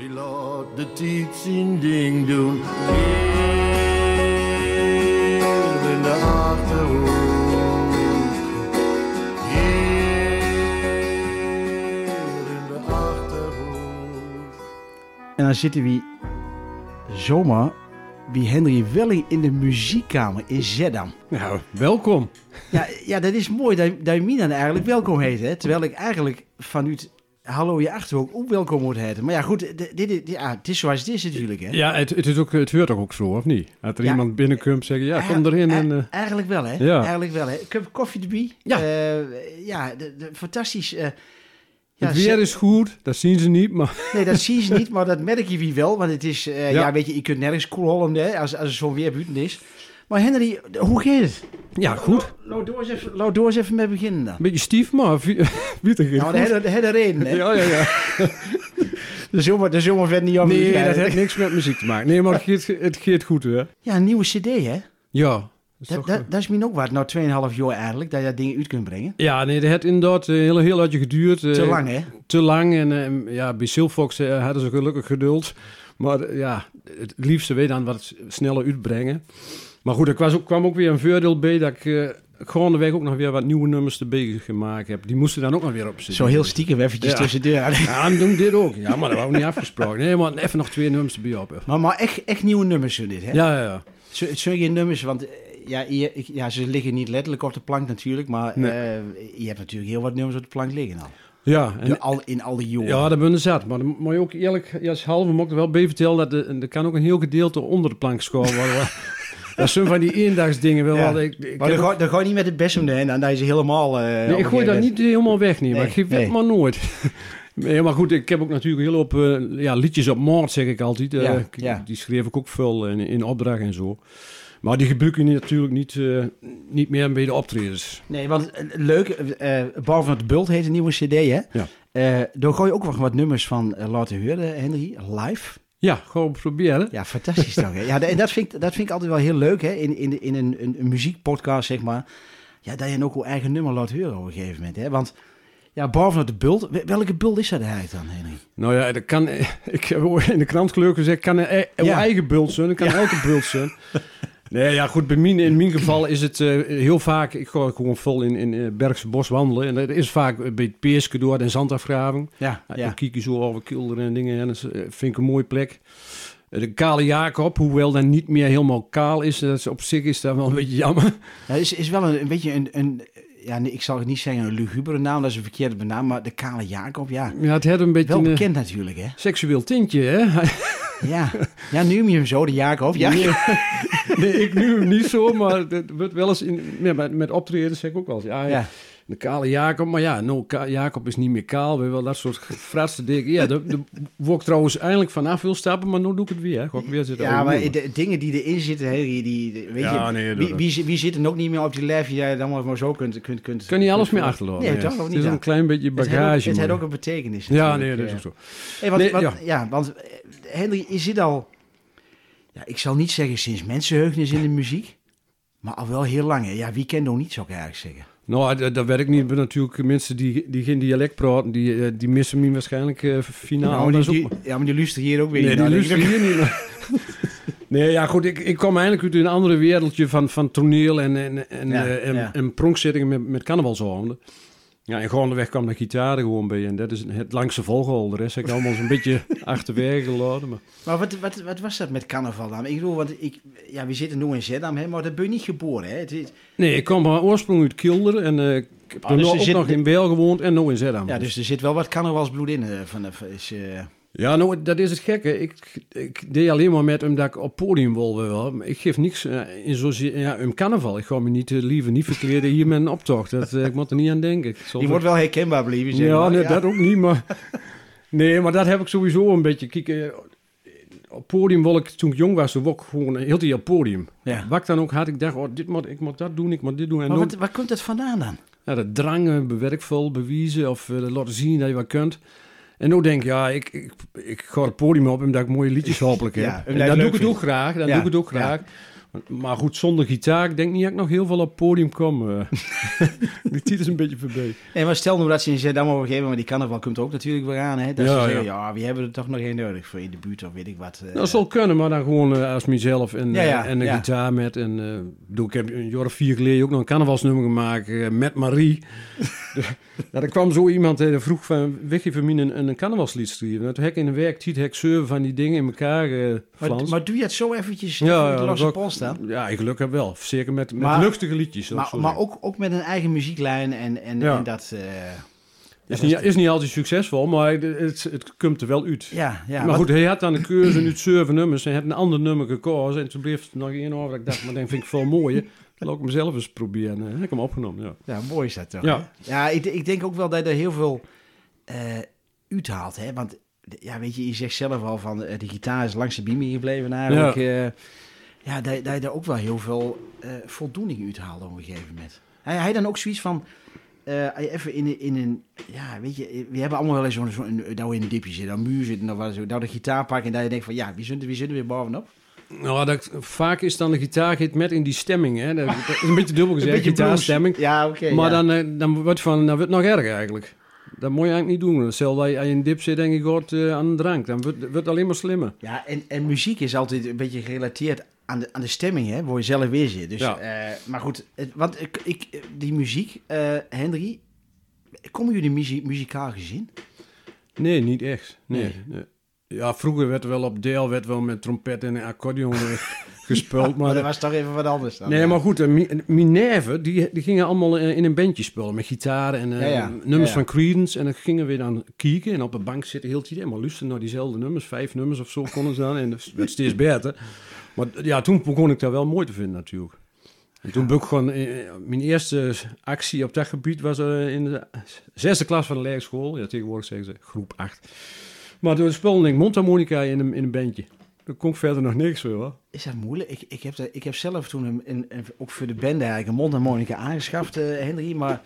Wie laat de tijd zijn ding doen? Hier in de Achterhoek. Hier in de Achterhoek. En dan zitten we zomaar bij Henry Welling in de muziekkamer in Zeddam. Nou, welkom. Ja, ja, dat is mooi dat, dat je mij dan eigenlijk welkom heet. Hè? Terwijl ik eigenlijk vanuit Hallo je Achterhoek ook welkom moet heten. Maar ja, goed, dit, dit, ja, het is zoals het is natuurlijk. Hè? Ja, het, het, is ook, het hoort ook zo, of niet? Dat er Ja. iemand binnenkomt zeggen, ja, kom erin. En, E- eh, Eigenlijk wel, hè? Ja. Eigenlijk wel, hè? Cup koffie erbij. Ja. Eh, ja, de, de- fantastisch. eh, ja, het weer is goed, dat zien ze niet, maar Nee, dat zien ze niet, maar dat merk je wie wel. Want het is, ja. Weet je, je kunt nergens koelhollen hè, als, als er zo'n weer buiten is. Maar Henry, hoe gaat het? ja, goed. Laat door eens even, laat door eens even mee beginnen dan. Beetje stief, maar wie- Nou, de hele, de hele reden, hè? Ja, ja, ja. De zomer, de zomer verder niet over. Nee, dat heeft niks met muziek te maken. Nee, maar het gaat, het goed, hè? Ja, een nieuwe cd, hè? Ja. Dat is Dat, toch, dat, eh, dat is misschien ook wat, nou 2,5 jaar eigenlijk, dat je dat dingen uit kunt brengen. ja, nee, dat heeft inderdaad eh, heel, heel uitje geduurd. eh, Te lang, hè? Te lang. En eh, ja, bij Silfox hadden ze gelukkig geduld. Maar ja, het liefste weet dan wat sneller uitbrengen. Maar goed, er was ook, kwam ook weer een voordeel bij dat ik eh gewoon de week ook nog weer wat nieuwe nummers erbij gemaakt heb. Die moesten dan ook nog weer op zitten. Zo heel stiekem eventjes Ja. tussendoor. Ja, dan doen dit ook. Ja, maar dat was niet afgesproken. Nee, maar even nog twee nummers erbij op. Maar, maar echt, echt nieuwe nummers zo dit, hè? Ja, ja, ja. Zo- Zul je nummers, want eh, ja, je, ik- ja, ze liggen niet letterlijk op de plank natuurlijk, maar Nee. eh, je hebt natuurlijk heel wat nummers op de plank liggen al. Ja, en, In al, in al die jaren. ja dat ben je zat. Maar dan moet je ook eerlijk, ja, als halve moet ik er wel bij vertellen dat er, kan ook een heel gedeelte onder de plank scoren worden. Dat zijn van die eendagsdingen wel. Ja. wat Ik, ik, maar dan ook- ga, je niet met het best om de en dan is helemaal... eh, Nee, ik gooi dat niet helemaal weg, niet. Maar Nee, ik geef nee. het maar nooit. Maar goed, ik heb ook natuurlijk heel op eh, ja, liedjes op maat, zeg ik altijd. Eh, Ja, ik- ja. Die schreef ik ook veel in, in opdracht en zo. Maar die gebruik je natuurlijk niet, niet meer bij de optredens. Nee, want leuk, Bar van het Bult heet een nieuwe cd, hè? Ja. Daar gooi je ook nog wat nummers van laten horen, Henry, live. Ja, gewoon proberen. Ja, fantastisch toch, hè? Ja, de- en dat vind, ik, dat vind ik altijd wel heel leuk, hè? In, in, in een, een, een muziekpodcast, zeg maar. Ja, dat je dan ook wel eigen nummer laat horen op een gegeven moment, hè? Want, ja, Bar van het Bult, wel- welke bult is dat eigenlijk dan, Henry? Nou ja, dat kan, ik heb in de krant gelukkig gezegd, kan een, Ja. eigen bult zijn, dat kan elke bult zijn. Nee, ja, goed, bij mij, in mijn geval is het eh, heel vaak, ik ga gewoon vol in, in eh, Bergse bos wandelen. En dat is vaak bij het Peerske door en zandafgraving. Ja, Ja. ja. Dan kijk je zo over Kilderen en dingen en dat eh, vind ik een mooie plek. De Kale Jacob, hoewel dat niet meer helemaal kaal is, dat is op zich is dat wel een beetje jammer. Ja, is, is wel een, een beetje een, een ja, nee, ik zal het niet zeggen een lugubere naam, dat is een verkeerde benaming, maar de Kale Jacob, ja. Ja, het heeft een beetje Wel een bekend natuurlijk, hè? seksueel tintje, hè? Ja, ja nu je hem zo, de Jacob. Ja, Nee, nee, ik nu hem niet zo, maar dat wordt wel eens in, ja, met, met optreden zeg ik ook wel eens. Ja, ja. De kale Jacob, maar ja, no, Jacob is niet meer kaal, weet je wel, dat soort fratste dingen. Ja, daar word ik trouwens eindelijk vanaf wil stappen, maar nu doe ik het weer. Hè. Weer zitten Ja, maar de dingen die erin zitten, hè, die, weet Ja, je, nee, wie, wie, wie zit er ook niet meer op die lijf die jij dan maar zo kunt... kunt, kunt kan niet alles kunt- meer achterlaten. Nee, toch? Of Het niet is dan? een klein beetje bagage. Het heeft ook een betekenis Ja, nee, dat is ook zo. Hey, want, Nee, want- ja. ja. want eh, Henry, je zit al... Ja, ik zal niet zeggen sinds mensenheugenis in de muziek, maar al wel heel lang. hè. Ja, wie kent nog niet, zou ik eigenlijk zeggen. Nou, dat, dat ik niet. Natuurlijk mensen die, die geen dialect praten, die, eh, die missen me waarschijnlijk eh finaal. Nou, die, ook- die- ja, maar die luisteren hier ook weer Nee, niet die naar, luisteren hier niet naar. Nee, ja, goed. Ik, ik kom eigenlijk uit een andere wereldje van, van toneel en, en, en, Ja, eh, en, ja. en pronkzittingen met, met carnavalsavonden. Ja, en gaandeweg kwam de gitaar er gewoon bij. En dat is het langste volgehouden. De rest heb ik allemaal zo'n beetje achterwege gelaten. Maar... Maar wat, wat, wat was dat met carnaval dan? Ik bedoel, want ik, ja, we zitten nu in Zeddam, hè, maar daar ben je niet geboren. Hè? Het is, Nee, ik kom van oorsprong uit Kilderen. En eh, ik heb Oh, er dus nog- zit- nog in Wel gewoond en nu in Zeddam. ja, dus er zit wel wat carnavalsbloed in. eh, van, van- is, eh, Ja, nou, dat is het gekke. Ik, ik deed alleen maar met omdat ik op podium wilde wel. Ik geef niks eh, in zozeer, ja, een carnaval. Ik ga me niet eh, liever niet verkleden hier met een optocht. Dat, eh, ik moet er niet aan denken. Die wordt wel herkenbaar blijven, zeg ja, maar. nee, dat ook niet, maar... Nee, maar dat heb ik sowieso een beetje. Kijk, op podium wil ik, toen ik jong was, wou ik gewoon heel die op podium. Ja. Wat ik dan ook had, ik dacht, oh, dit moet, ik moet dat doen, ik moet dit doen. En Maar wat, waar komt dat vandaan dan? ja, dat drangen, bewerkvol, bewijzen of laten zien dat je wat kunt. En nu denk ik, ja, ik, ik, ik ga het podium op omdat ik mooie liedjes hopelijk heb. Ja, en leuk doe ik het ook graag, Ja, doe ik het ook graag. Maar goed, zonder gitaar, ik denk niet dat ik nog heel veel op het podium kom. eh. Die tijd is een beetje voorbij. Nee, maar stel nou dat ze in Zeddam op een gegeven moment, die carnaval komt ook natuurlijk weer aan, hè? Dat Ja, ze zeggen, ja. ja, wie hebben er toch nog één nodig voor in de buurt of weet ik wat. eh. Dat zal kunnen, maar dan gewoon eh, als mezelf en, Ja, ja, en een ja. gitaar met. En, bedoel, ik heb een jaar of vier geleden ook nog een carnavalsnummer gemaakt met Marie. Ja, er kwam zo iemand en vroeg van, weet je voor mij een, een carnavalslied schrijven? Nou, toen heb ik in een werktijd heb ik zeven van die dingen in elkaar maar, doe je het zo eventjes Ja, ja, de dat staan? Ja, ik geluk heb wel. Zeker met, met Maar- luchtige liedjes. Maar, maar ook, ook met een eigen muzieklijn en, en, Ja. en dat... eh, is, niet, is niet altijd succesvol, maar het, het, komt er wel uit. Ja, ja. maar wat- goed, hij had dan de keuze uit zeven nummers en had een ander nummer gekozen. En toen bleef het nog één over. Ik dacht, maar dat vind ik veel mooier. Dan laat ik hem zelf eens proberen. En heb ik hem opgenomen, ja. Ja, mooi is dat toch? Ja. hè? ja ik, ik denk ook wel dat je er heel veel eh uithaalt. Hè? Want ja, weet je, je zegt zelf al van eh, de gitaar is langs de biemen gebleven eigenlijk. Ja, ja dat, dat je er ook wel heel veel eh, voldoening uithaalt op een gegeven moment. Hij, hij dan ook zoiets van... je even in, een- in een... Ja, weet je, we hebben allemaal wel eens zo'n... Zo we in een dipje zitten, dan muur zitten of wat zo. Dat de gitaar pakken en dat je denkt van... Ja, wie zitten, wie zitten weer bovenop? Nou, dat, vaak is dan de gitaar met in die stemming. Hè. Dat, dat is een beetje dubbel gezegd, Een beetje gitaarstemming. Ja, oké. maar ja. dan, eh, dan wordt van, dan wordt het nog erger eigenlijk. Dat moet je eigenlijk niet doen. Stel dat je, als je in dip zit en je gaat eh, aan de drank, dan wordt het alleen maar slimmer. Ja, en, en muziek is altijd een beetje gerelateerd aan de, aan de stemming, hè, waar je zelf weer zit. Dus, Ja. eh, maar goed, het, want ik, ik, die muziek, eh, Henry, komen jullie muzikaal gezien? Nee, niet echt. Nee. Nee. nee. Ja, vroeger werd er wel op deel werd wel met trompet en accordeon eh. Maar maar dat was toch even wat anders dan. Nee, maar goed, eh, Mi- Minerve, die, die gingen allemaal eh, in een bandje spelen met gitaar en eh, nummers van Creedence. En dan gingen we dan kijken en op de bank zitten heel tijd. Maar luisteren naar diezelfde nummers, vijf nummers of zo konden ze dan. En dat werd steeds beter. Maar ja, toen begon ik dat wel mooi te vinden natuurlijk. En toen ben ik gewoon, eh, mijn eerste actie op dat gebied was eh, in de zesde klas van de lagere school. Ja, tegenwoordig zeggen ze groep acht. Maar toen speelde ik mondharmonica in een, in een bandje. Daar kon ik verder nog niks voor. hoor. Is dat moeilijk? Ik, ik, heb, dat, ik heb zelf toen een, een, een- ook voor de band eigenlijk een mondharmonica aangeschaft, eh, Henry. Maar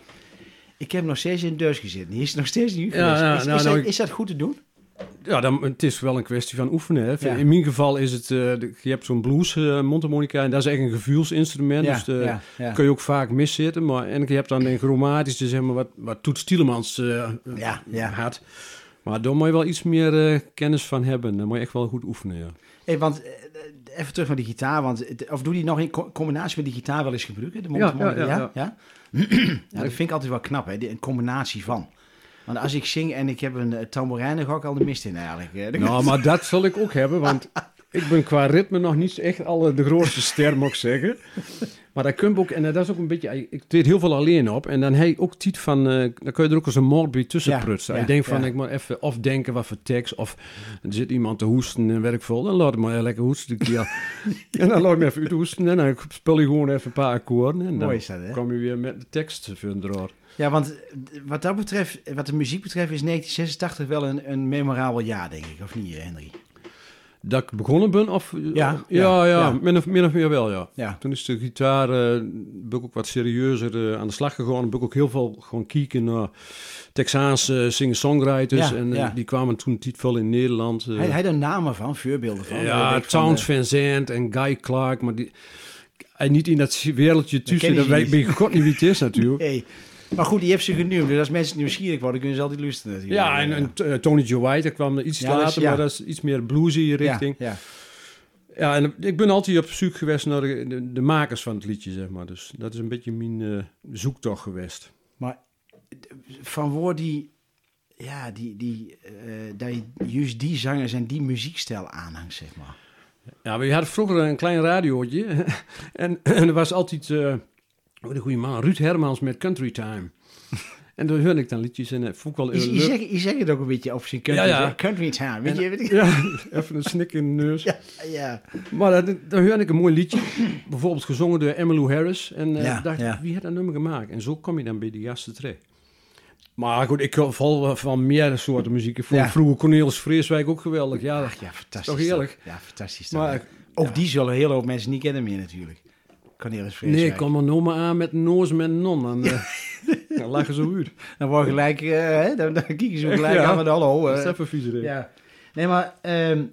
ik heb nog steeds in de deus gezeten. Die is nog steeds niet Ja, geweest. ja, is, nou, is, nou, dat, ik- is dat goed te doen? Ja, dan, het is wel een kwestie van oefenen. Hè. Ja. In mijn geval is het, eh, je hebt zo'n blues eh mondharmonica en dat is echt een gevoelsinstrument. dus de, ja, ja. kun je ook vaak miszitten. Maar, en je hebt dan een chromatische, zeg maar, wat, wat Toets Tielemans eh, Ja, ja. had. Maar daar moet je wel iets meer eh, kennis van hebben. Dan moet je echt wel goed oefenen, ja. Hey, want eh, even terug naar die gitaar, want of doe die nog in co- combinatie met die gitaar wel eens gebruiken? De Ja, mondharmonica, ja, ja, ja? Ja, dat vind ik altijd wel knap, hè? die- een combinatie van. Want als ik zing en ik heb een uh, tamboerijn, dan ga ik al de mist in eigenlijk. eh. Nou, maar dat zal ik ook hebben, want ik ben qua ritme nog niet echt alle de grootste ster, moet ik zeggen. Maar dat kun je ook, en dat is ook een beetje, ik treed heel veel alleen op. En dan heb je ook tijd van, eh, dan kun je er ook eens een moordbeat tussen Ja, prutsen. ja, ik denk van, ja. ik moet even of denken wat voor tekst, of er zit iemand te hoesten en werk vol. Dan laat ik maar lekker hoesten. Ja. en dan laat ik me even uithoesten en dan speel je gewoon even een paar akkoorden. En dan Mooi is dat, hè? kom je weer met de tekst verder. Ja, want eh, wat dat betreft, wat de muziek betreft, is 1986 wel een, een memorabel jaar, denk ik. Of niet, eh, Henry? Dat ik begonnen ben, of... Ja, ja, ja, ja, ja. Min, of, min of meer wel, ja. Ja. Toen is de gitaar, eh ben ik ook wat serieuzer eh, aan de slag gegaan. Ben ik ook heel veel gewoon kijken naar Texaanse singer-songwriters. Ja, en eh, die kwamen toen niet veel in Nederland. eh. Hij, hij had namen van, voorbeelden van. Ja, van, Towns eh, Van Zandt en Guy Clark, maar die... En niet in dat wereldje tussen, dat je weet god niet wie het is natuurlijk. Maar goed, die heeft ze genoemd. Dus als mensen nieuwsgierig worden, kunnen ze altijd luisteren natuurlijk. Ja, en, en eh, Tony Joe White, dat kwam er iets Ja, is- later, ja. maar dat is iets meer bluesy richting. Ja, ja. En ik ben altijd op zoek geweest naar de, de, de makers van het liedje, zeg maar. Dus dat is een beetje mijn eh, zoektocht geweest. Maar van waar die, ja, die, die, dat je juist die zangers en die muziekstijl aanhangt, zeg maar. Ja, we hadden vroeger een klein radiootje. en, en er was altijd, eh oh, de goede man, Ruud Hermans met Country Time. en daar hoorde ik dan liedjes en dat vond ik wel Je, heel je, zegt, je zegt het ook een beetje op zijn country, Ja, ja. country time. Weet En- je, weet ik, Ja, even een snik in de neus. ja, ja. Maar dan, dan hoorde ik een mooi liedje. Bijvoorbeeld gezongen door Emmylou Harris. En eh, Ja, dacht, wie had dat nummer gemaakt? En zo kom je dan bij die gasten terecht. Maar goed, ik val van meer soorten muziek. Ik vond vroeger Cornelis Vreeswijk ook geweldig. Ja, Ach, ja, fantastisch. Toch heerlijk? Ja, fantastisch. maar Ook die zullen een hele hoop mensen niet kennen meer natuurlijk. Cornelis nee, ik kom maar noemen aan met noos met non. Dan, eh, dan lachen ze uit. Dan word je gelijk, eh, hè, dan, dan kijken ze gelijk Ja. aan met hallo. Dat eh. is even viezerik. Ja. Nee, maar ehm,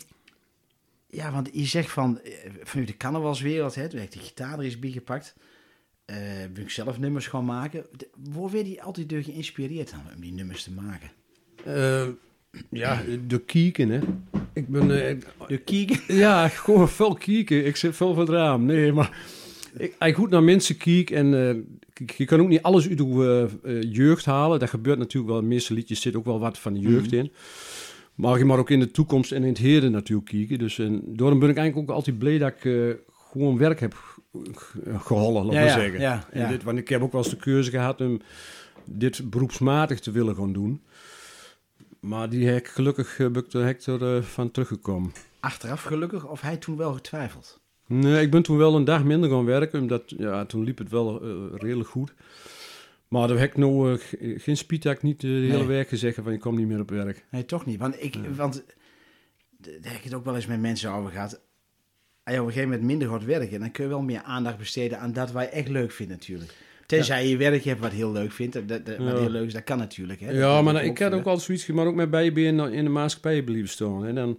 Ja, want je zegt van, eh, vanuit de carnavalswereld, hè, toen heb ik de gitaar er eens bij gepakt. eh wil ik zelf nummers gaan maken. De- Waar werd je altijd door geïnspireerd dan, om die nummers te maken? Eh, ja, de kieken, hè. Ik ben... eh, De kiek? ja, gewoon veel kieken. Ik zit veel voor het raam. Nee, maar... Ik, ik goed naar mensen kiek en eh, kijk, je kan ook niet alles uit de eh, eh, jeugd halen. Dat gebeurt natuurlijk wel. In de meeste liedjes zit ook wel wat van de jeugd in. Maar je mag ook in de toekomst en in het heden natuurlijk kijken. Dus en daarom ben ik eigenlijk ook altijd blij dat ik gewoon werk heb ge- gehollen, laat Ja, maar ja, zeggen. ja, En ja. Dit, want ik heb ook wel eens de keuze gehad om dit beroepsmatig te willen gaan doen. Maar die heb ik gelukkig eh, ben ik er, van teruggekomen. Achteraf gelukkig, of hij toen wel getwijfeld? Nee, ik ben toen wel een dag minder gaan werken, omdat ja, toen liep het wel eh, redelijk goed. Maar daar heb ik nou eh, ge- geen ik niet eh, de hele Nee. week gezegd van ik kom niet meer op werk. Nee, toch niet. Want, ik, want daar heb ik het ook wel eens met mensen over gehad. Als je op een gegeven moment minder gaat werken, dan kun je wel meer aandacht besteden aan dat wat je echt leuk vindt natuurlijk. Tenzij je je werk hebt wat heel leuk vindt. Dat, dat, wat Ja. heel leuk is, dat kan natuurlijk. Hè. Dat Ja, maar ik ik had ook al zoiets, maar ook met bijbeen in de maatschappij blijven staan. En dan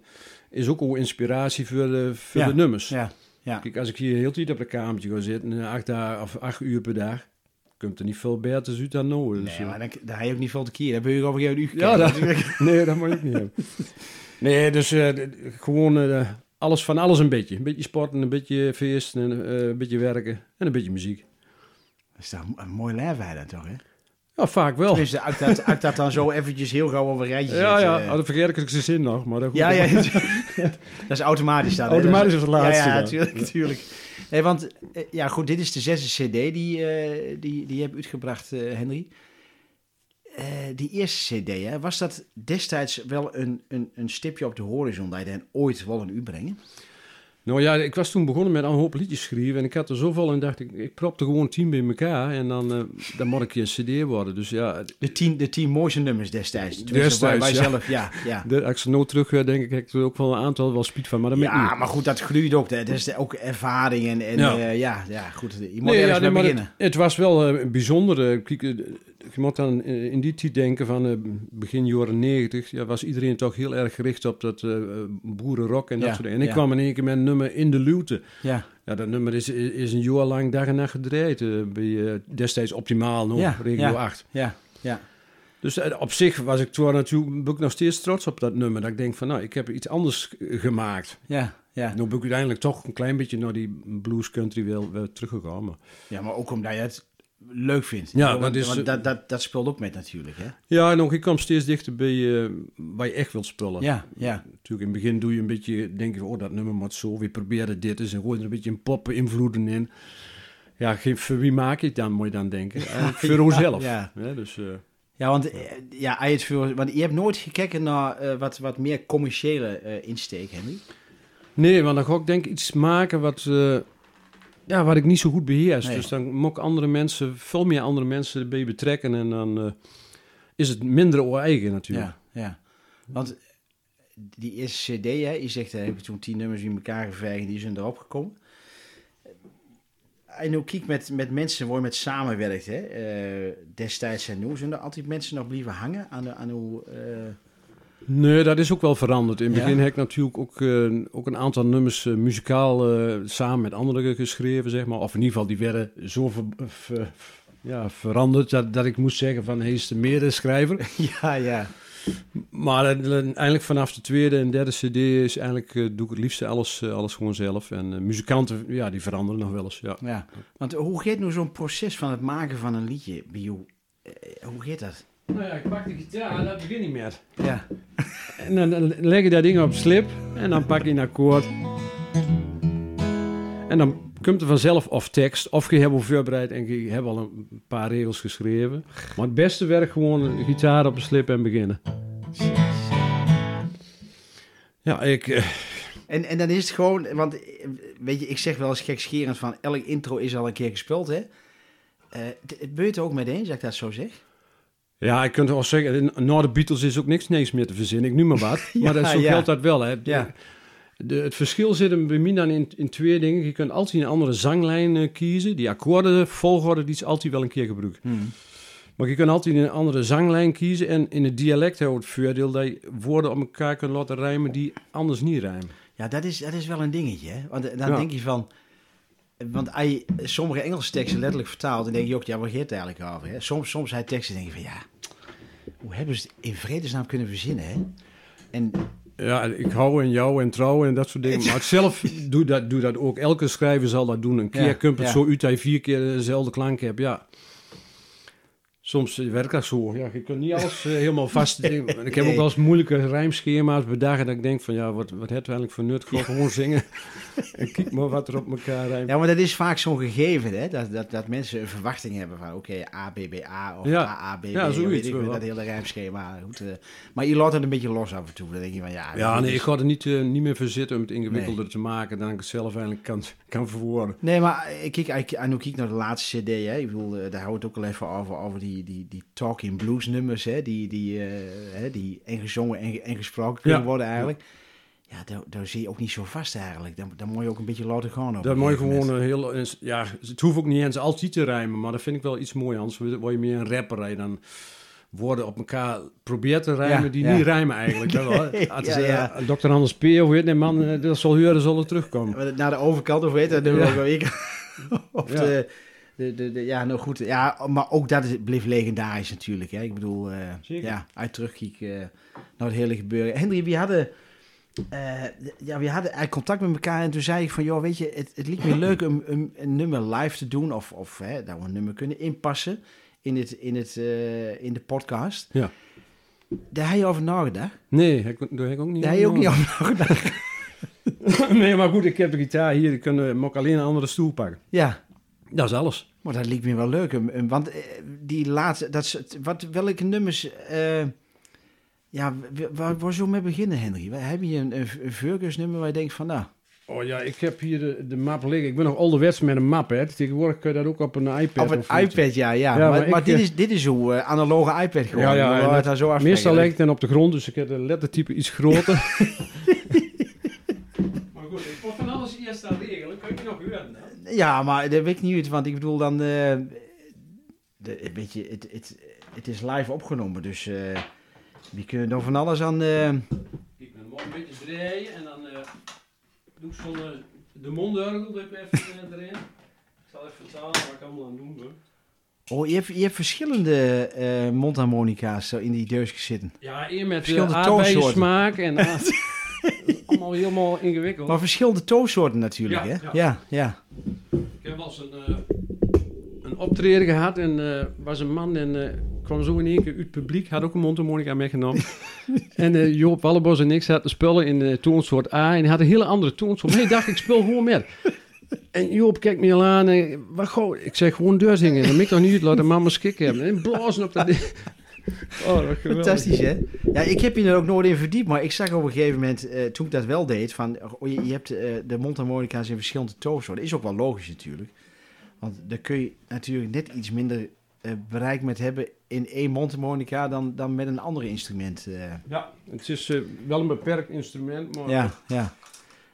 is ook al inspiratie voor de, voor de nummers. Ja, ja. Kijk, als ik hier heel tijd op een kamertje ga zitten, eh, acht, dagen, of acht uur per dag, komt er niet veel dan nou. Dus, Nee, eh, maar dan, dan heb je ook niet veel te kiezen. Dan ben je over een uur Ja, dat, nee, dat moet ik niet hebben. Nee, dus eh, gewoon eh, alles van alles een beetje. Een beetje sporten, een beetje feesten, en, eh, een beetje werken en een beetje muziek. Dat is toch een, mooi leven dan toch, hè? Ja, vaak wel. Tenminste, als ik dat, ik dat dan zo eventjes heel gauw over een rijtje Ja, ja, eh. oh, dan vergeet ik zijn zin nog. Maar dat Ja, ja. dat is automatisch dan. hè? Automatisch is het laatste Ja, ja natuurlijk. natuurlijk. Nee, want, eh, ja goed, dit is de zesde cd die, eh, die, die je hebt uitgebracht, eh, Henry. Eh, die eerste cd, hè, was dat destijds wel een, een, een stipje op de horizon dat je dan ooit wil een u brengen? Nou ja, ik was toen begonnen met een hoop liedjes schrijven. En ik had er zoveel en dacht ik, ik propte gewoon tien bij elkaar. En dan, eh, dan moet ik een cd worden. Dus ja, De tien, de tien mooiste nummers destijds. Tenminste, Destijds, waar ja. zelf, ja. ja. de, als ik nou terug eh, denk ik, heb ik er ook wel een aantal wel spiet van. Maar dat Ja, niet. maar goed, dat groeit ook. Dat is ook ervaring en, en Ja. ja. ja, ja, goed. Je moet Nee, ergens ja, mee maar beginnen. het, het was wel eh, bijzonder. eh, kijk, eh, je moet dan eh, in die tijd denken van eh, begin jaren negentig. Ja, was iedereen toch heel erg gericht op dat eh, boerenrock en dat Ja, soort dingen. En ik ja. kwam in één keer met een nummer In de Luwte. Ja, Ja, dat nummer is, is een jaar lang dag en nacht gedraaid. bij eh, destijds optimaal nog, Ja, regio ja. 8. ja, ja. Dus op zich was ik toen natuurlijk nog steeds trots op dat nummer. Dat ik denk van, nou, ik heb iets anders gemaakt. Ja, ja. Nu ben ik uiteindelijk toch een klein beetje naar die blues country teruggegaan. Maar... ja, maar ook omdat je het leuk vindt. Ja, Want- dat is, want eh, dat, dat, dat speelt ook met natuurlijk, hè? Ja, en ook, ik kwam steeds dichter bij eh, waar je echt wilt spullen. Ja, ja. Natuurlijk, in het begin doe je een beetje, denk je, oh, dat nummer moet zo, we proberen dit eens en gooi er een beetje een poppen invloeden in. Ja, voor wie maak je het dan, moet je dan denken. Eigenlijk voor Ja, onszelf. ja. dus, eh, Ja, want, eh, ja, je want je hebt nooit gekeken naar eh, wat, wat meer commerciële eh, insteek, Henry. nee, want dan ga ik denk ik iets maken wat, eh, ja, wat ik niet zo goed beheers. Nee. Dus dan moet ik andere mensen, veel meer andere mensen erbij betrekken en dan eh, is het minder eigen natuurlijk. Ja, ja. Want die eerste cd, hè, je zegt, hè, heb je toen tien nummers in elkaar gevergd, die zijn erop gekomen. En hoe kijk met, met mensen waar je met samenwerkt, hè, eh, destijds en nu, zijn er altijd mensen nog blijven hangen aan, de, aan hoe... eh, Nee, dat is ook wel veranderd. In het Ja? begin heb ik natuurlijk ook, eh, ook een aantal nummers eh, muzikaal eh, samen met anderen geschreven, zeg maar. Of in ieder geval, die werden zo ver- ver- ja, veranderd dat, dat ik moest zeggen van, hij is de medeschrijver. ja, ja. maar eigenlijk vanaf de tweede en derde cd is eigenlijk, doe ik het liefste alles, alles gewoon zelf. En muzikanten, ja, die veranderen nog wel eens, ja. ja. Want hoe gaat nou zo'n proces van het maken van een liedje bij jou? Eh, hoe gaat dat? Nou ja, ik pak de gitaar, dat begin ik met. Ja. En dan, leg je dat ding op slip en dan pak je een akkoord. En dan komt er vanzelf of tekst, of je hebt al voorbereid en je hebt al een paar regels geschreven. Maar het beste werkt gewoon een gitaar op een slip en beginnen. Ja, ik... eh, En, en dan is het gewoon, want eh, weet je, ik zeg wel eens gekscherend van elk intro is al een keer gespeeld, hè? Eh, het- het beurt ook met eens, dat ik dat zo zeg. Ja, ik kunt wel zeggen, na de Beatles is ook niks, niks meer te verzinnen. Ik noem maar wat. Ja, maar dat, ja. geldt dat wel. Hè. Ja. De, het verschil zit hem bij mij dan in, in twee dingen. Je kunt altijd een andere zanglijn eh, kiezen. Die akkoorden, volgorde, die is altijd wel een keer gebruikt. Maar je kunt altijd een andere zanglijn kiezen. En in het dialect heb je het voordeel dat je woorden op elkaar kunt laten rijmen die anders niet rijmen. Ja, dat is, dat is wel een dingetje. Hè? Want eh, dan Ja. denk je van... Want als je sommige Engelse teksten letterlijk vertaalt... dan denk je ook, ja, waar gaat het eigenlijk over? Hè? Soms, soms zijn teksten denk je van, ja... Hoe hebben ze het in vredesnaam kunnen verzinnen, hè? En Ja, ik hou en jou en trouw en dat soort dingen. Maar ik zelf doe dat, doe dat ook. Elke schrijver zal dat doen. Een keer Ja, komt het ja. zo uit dat je vier keer dezelfde klank hebt. Ja. Soms eh, werkt dat zo. Ja, je kunt niet alles eh, helemaal vast. Ik heb ook wel eens moeilijke rijmschema's bedacht. Dat ik denk van ja, wat, wat heeft eigenlijk voor nut? Gewoon zingen. en kijk maar wat er op elkaar rijmt. Ja, maar dat is vaak zo'n gegeven, hè? Dat, dat, dat mensen een verwachting hebben van, oké, ABBA of Ja. AABB. Ja, zoiets weet ik, dat hele rijmschema. Goed, eh, maar je laat het een beetje los af en toe. Dan denk je van, ja... Ja, nee, is- ik ga er niet, niet meer voor zitten om het ingewikkelder te maken dan ik het zelf eigenlijk kan, kan verwoorden. Nee, maar ik kijk, ik, en hoe kijk naar de laatste cd, hè? Ik bedoel, daar houdt het ook al even over, over die, die, die talking blues nummers, hè? Die, die, eh, hè? die en gezongen en, en gesproken kunnen Ja. worden eigenlijk. Ja, daar, daar zie je ook niet zo vast eigenlijk. Dan, dan moet je ook een beetje laten gaan. Dat een moet je gewoon een heel... Ja, het hoeft ook niet eens altijd te rijmen, maar dat vind ik wel iets mooi. Anders word je meer een rapper hè, dan woorden op elkaar probeert te rijmen Ja, die ja. niet rijmen eigenlijk. Dat wel. Ja, eh, ja. Dr. Anders P. of weet niet, man, eh, dat zal huren, zal er terugkomen. Naar de overkant, of weet je, dat of de, de, de, de- ja, nou goed. Ja, maar ook dat is, bleef legendarisch natuurlijk. Hè? Ik bedoel, eh, ja, uit terugkiek eh, naar het hele gebeuren. Henry, we hadden, eh, ja, we hadden eigenlijk contact met elkaar en toen zei ik van, joh, weet je, het, het liep me leuk om, een nummer live te doen of, of hè, dat we een nummer kunnen inpassen in, het, in, het, in de podcast. Ja. Daar heb je over nagedacht? Nee, daar heb ik ook niet Daar heb je ook niet over over nagedacht? nee, maar goed, ik heb de gitaar hier. Ik kan mag alleen een andere stoel pakken. Ja. Dat is alles. Maar dat liep me wel leuk. Want eh, die laatste, dat is, wat, welke nummers, eh, ja, waar, waar zullen we mee beginnen, Henry? Heb je een, een, nummer waar je denkt van, nou, Oh ja, ik heb hier de, de map liggen. Ik ben nog ouderwets met een map, hè. Tegenwoordig kun je dat ook op een iPad. op een iPad, ja, ja. Ja, maar maar maar ik, dit, eh, is, dit is hoe analoge iPad gewoon. Ja, ja, daar zo. Meestal lijkt het op de grond, dus ik heb de lettertype iets groter. maar goed, ik moet van alles eerst aan regelen. Kun je nog huren? Ja, maar dat weet ik niet want ik bedoel dan, eh, de, weet je, het, het, het is live opgenomen, dus eh we kunnen er van alles aan... eh, Ik ben hem een beetje draaien en dan eh, doe ik zo'n... eh, de mondorgel even erin. Ik zal even vertalen wat ik allemaal aan doen ben. Oh, je hebt, je hebt verschillende eh mondharmonica's zo in die deusjes zitten. Ja, eer met Verschillende uh, smaak en allemaal helemaal ingewikkeld. Maar verschillende toonsoorten natuurlijk, Ja, hè? ja. Ja, ja. Ik heb wel eens een, eh, een optreden gehad en eh was een man en eh, kwam zo in één keer uit het publiek, had ook een mondharmonica meegenomen. en Joop Wallebos en ik zaten spullen in de toonsoort A en hij had een hele andere toonsoort. Ik dacht, ik speel gewoon met. En Joop kijkt me al aan en wat gauw, ik zeg gewoon deur zingen. Dan moet ik nog niet uit, laat de mama schik hebben. En blazen op dat ding. Oh, wat geweldig. Fantastisch, hè? Ja, ik heb je er ook nooit in verdiept, maar ik zag op een gegeven moment, eh, toen ik dat wel deed, van, oh, je, je hebt eh, de mondharmonica's in verschillende toonsoorten. Is ook wel logisch natuurlijk. Want daar kun je natuurlijk net iets minder eh, bereik met hebben in één mondharmonica dan, dan met een ander instrument. eh. Ja, het is eh, wel een beperkt instrument, maar Ja, ja.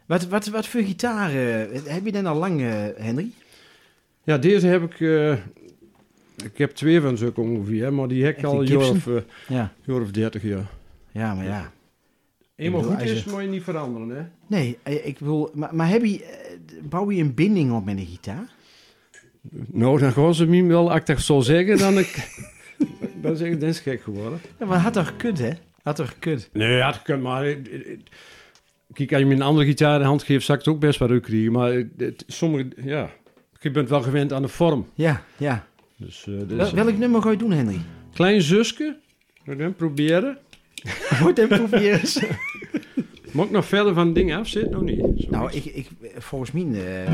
Wat, wat, wat voor gitaar eh, heb je dan al lang, eh, Henry? Ja, deze heb ik. eh, ik heb twee van zulke ongeveer, maar die heb ik al een jaar of, eh, Ja, jaar of 30 jaar. ja maar ja. Eenmaal goed is, moet je niet veranderen, hè? Nee, eh, ik bedoel, maar, maar heb je, eh, bouw je een binding op met een gitaar? Nou, dan gaan ze me wel, als ik dat zal zeggen, dan, ik, dan zeg ik, dat is gek geworden. Ja, maar had toch gekund, hè? Had toch gekund? Nee, dat kan maar. Kijk, als je me een andere gitaar in de hand geeft, zou ik het ook best wel leuk krijgen. Maar het, sommige, ja, je bent wel gewend aan de vorm. Ja, ja. Dus, Wel- welk nummer ga je doen, Henry? Klein zusje, we gaan proberen. Moet hem proberen. Moet ik nog verder van dingen afzitten? Nog niet. Zoiets. nou, ik, ik, volgens mij... eh,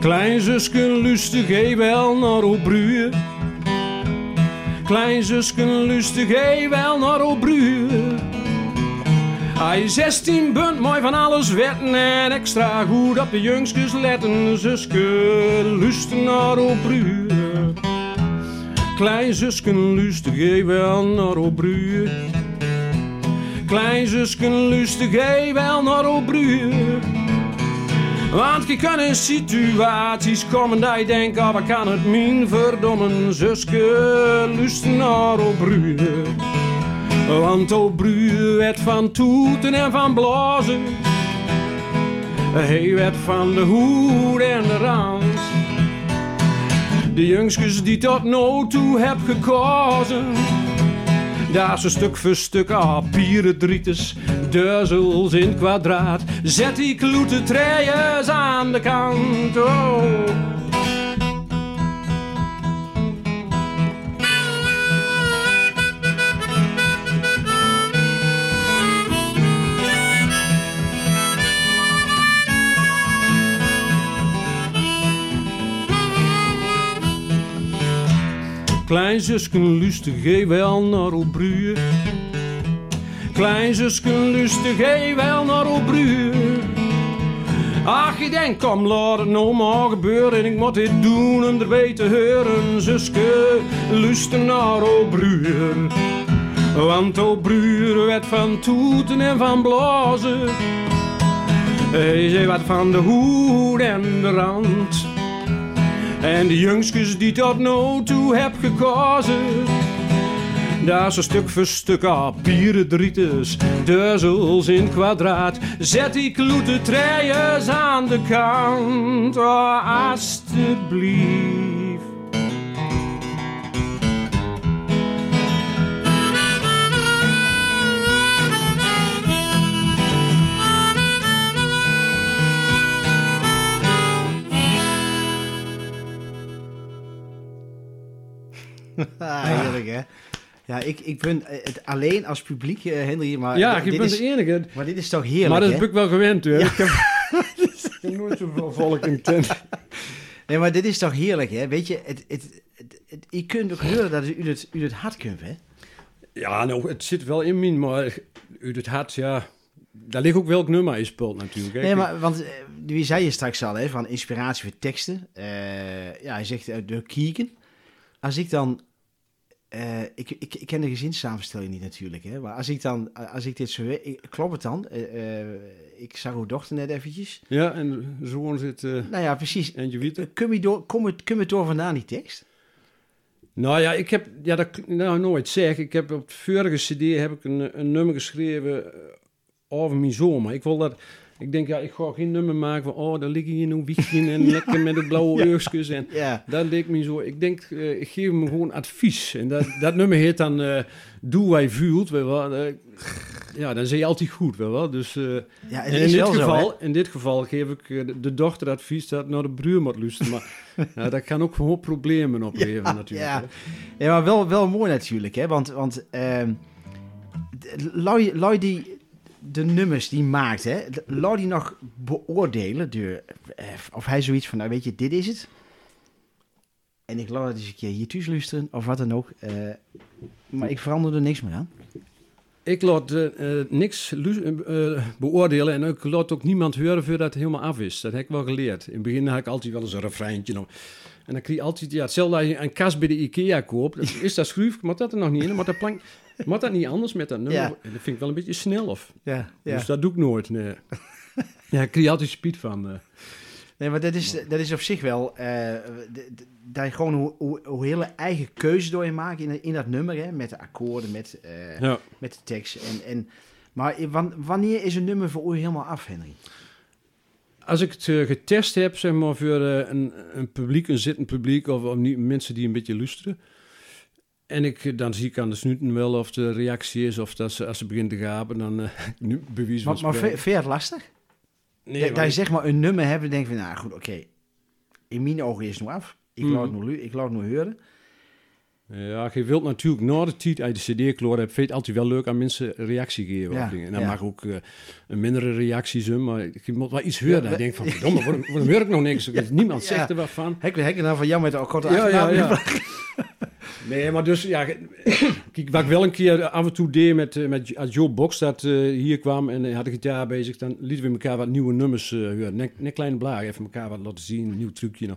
Klein zusken lustig, hé wel naar Obruur. Klein zusken lustig, hé wel naar Obruur. Hij 16 bunt, mooi van alles wetten en extra goed op de jongskes letten. Zusken lustig naar Obruur. Klein zusken lustig, hé wel naar Obruur. Klein zusken lustig, hé wel naar Obruur. Want je kan in situaties komen dat je denkt, oh, wat kan het min verdomme zuske lusten naar op. Want op bruur werd van toeten en van blazen. Hij werd van de hoed en de rand. De jongskes die tot nu toe heb gekozen. Daar ze stuk voor stuk papieren drietes, duizels in kwadraat. Zet die kloete treien aan de kant. Oh. Klein zusken lustig, wel naar op bruur. Klein zusken lustig, wel naar op bruur. Ach, je denkt, kom, laat het nou maar gebeuren. Ik moet dit doen om erbij te horen. Zuske, lusten naar op bruur. Want op bruur werd van toeten en van blazen. Hij zei wat van de hoed en de rand. En de jongskes die tot nu toe heb gekozen. Daar zo stuk voor stuk papieren drietes, duizels in kwadraat. Zet die kloete treien aan de kant, oh, alstublieft. heerlijk hè. Ja, ik, ik ben eh, het alleen als publiek, eh, Henry, maar, Ja, je bent is, de enige. maar dit is toch heerlijk Maar dat hè? heb ik wel gewend, hoor. Ik, heb, ik heb nooit zoveel volk in tent. Nee, maar dit is toch heerlijk hè? Weet je, het, het, het, het- je kunt ook horen dat u het, u het hard kunt hè? Ja, nou, het zit wel in me, maar uit het hart, ja... Daar ligt ook welk nummer je speelt natuurlijk. hè. Nee, maar, want eh, wie zei je straks al, hè, van inspiratie voor teksten. Eh, ja, hij zegt uh, de kieken. Als ik dan, eh, ik, ik, ik ken de gezinssamenstelling niet natuurlijk, hè, maar als ik dan, als ik dit zo, weet, klopt het dan? Eh, eh, ik zag uw dochter net eventjes. Ja, en zoon zit Nou ja, precies. Eentje Wieten. Kom je door, kom het, kom het door vandaan die tekst? Nou ja, ik heb, ja, dat nou nooit zeg. Ik heb op het vorige cd heb ik een, een nummer geschreven over mijn zomer. Ik wil dat, ik denk, ja, ik ga geen nummer maken van, oh, daar liggen hier een wiegje en lekker met de blauwe oogstjes en Ja. dat leek me zo. Ik denk, eh, ik geef hem gewoon advies. En dat, dat nummer heet dan eh, Doe Wij je wel. Eh, ja, dan zeg je altijd goed, je wel. Dus, Ja, en in dit, wel zo, geval, in dit geval geef ik de, de dochter advies dat naar de bruur moet luisteren. Maar dat kan ook gewoon problemen opleveren natuurlijk. ja. hè. Ja, maar wel, wel mooi natuurlijk, hè? Want, want ehm je- laat je die de nummers die maakt, hè? Laat die nog beoordelen door eh, of hij zoiets van, nou weet je, dit is het. En ik laat het eens een keer hier thuis luisteren, of wat dan ook. eh, maar ik verander er niks meer aan. Ik laat eh, niks beoordelen en ik laat ook niemand horen voordat het helemaal af is. Dat heb ik wel geleerd. In het begin had ik altijd wel eens een refreintje nog. En dan krijg je altijd, ja, hetzelfde als je een kast bij de Ikea koopt. Is dat schroef, maar dat er nog niet in. Maar dat plank, maar dat niet anders met dat nummer. Ja. Dat vind ik wel een beetje snel of. Ja, Dus dat doe ik nooit, nee. ja, ik krijg altijd speed van. eh. Nee, maar dat is, dat is op zich wel... d- dat je gewoon hoe, hoe, hoe hele eigen keuze door je maakt in, in dat nummer, hè? Met de akkoorden, met, eh, ja. met de tekst. En, en, maar wanneer is een nummer voor u helemaal af, Henry? Als ik het eh, getest heb, zeg maar, voor eh, een, een publiek, een zittend publiek, of, of niet, mensen die een beetje luisteren. En ik, eh, dan zie ik aan de snuten wel of de reactie is, of dat ze, als ze beginnen te gapen, dan eh nu bewijs van Maar, maar vind je het lastig? Nee, dat, je ik- zeg maar een nummer hebt en denk van, nou goed, oké. In mijn ogen is het nu af. Ik Mhm. laat het nu, ik laat het nu horen. Ja, je wilt natuurlijk na de tijd uit de cd-kloor hebt, vind je het altijd wel leuk aan mensen reactie geven Ja, op dingen. En dan ja. mag ook eh, een mindere reactie zijn, maar je moet wel iets horen. Ja, dan denk van, verdomme, waarom, waarom hoor ik nog niks? Niemand Ja. zegt er wat van. Hek, hek nou van jou met de korte Ja, ja, ja. Nee, maar dus, ja, kijk, wat ik wel een keer af en toe deed met, eh, met als Joe Box dat eh, hier kwam en had de gitaar bezig, dan lieten we elkaar wat nieuwe nummers eh horen. Net, net kleine blaar, even elkaar wat laten zien, een nieuw trucje nog.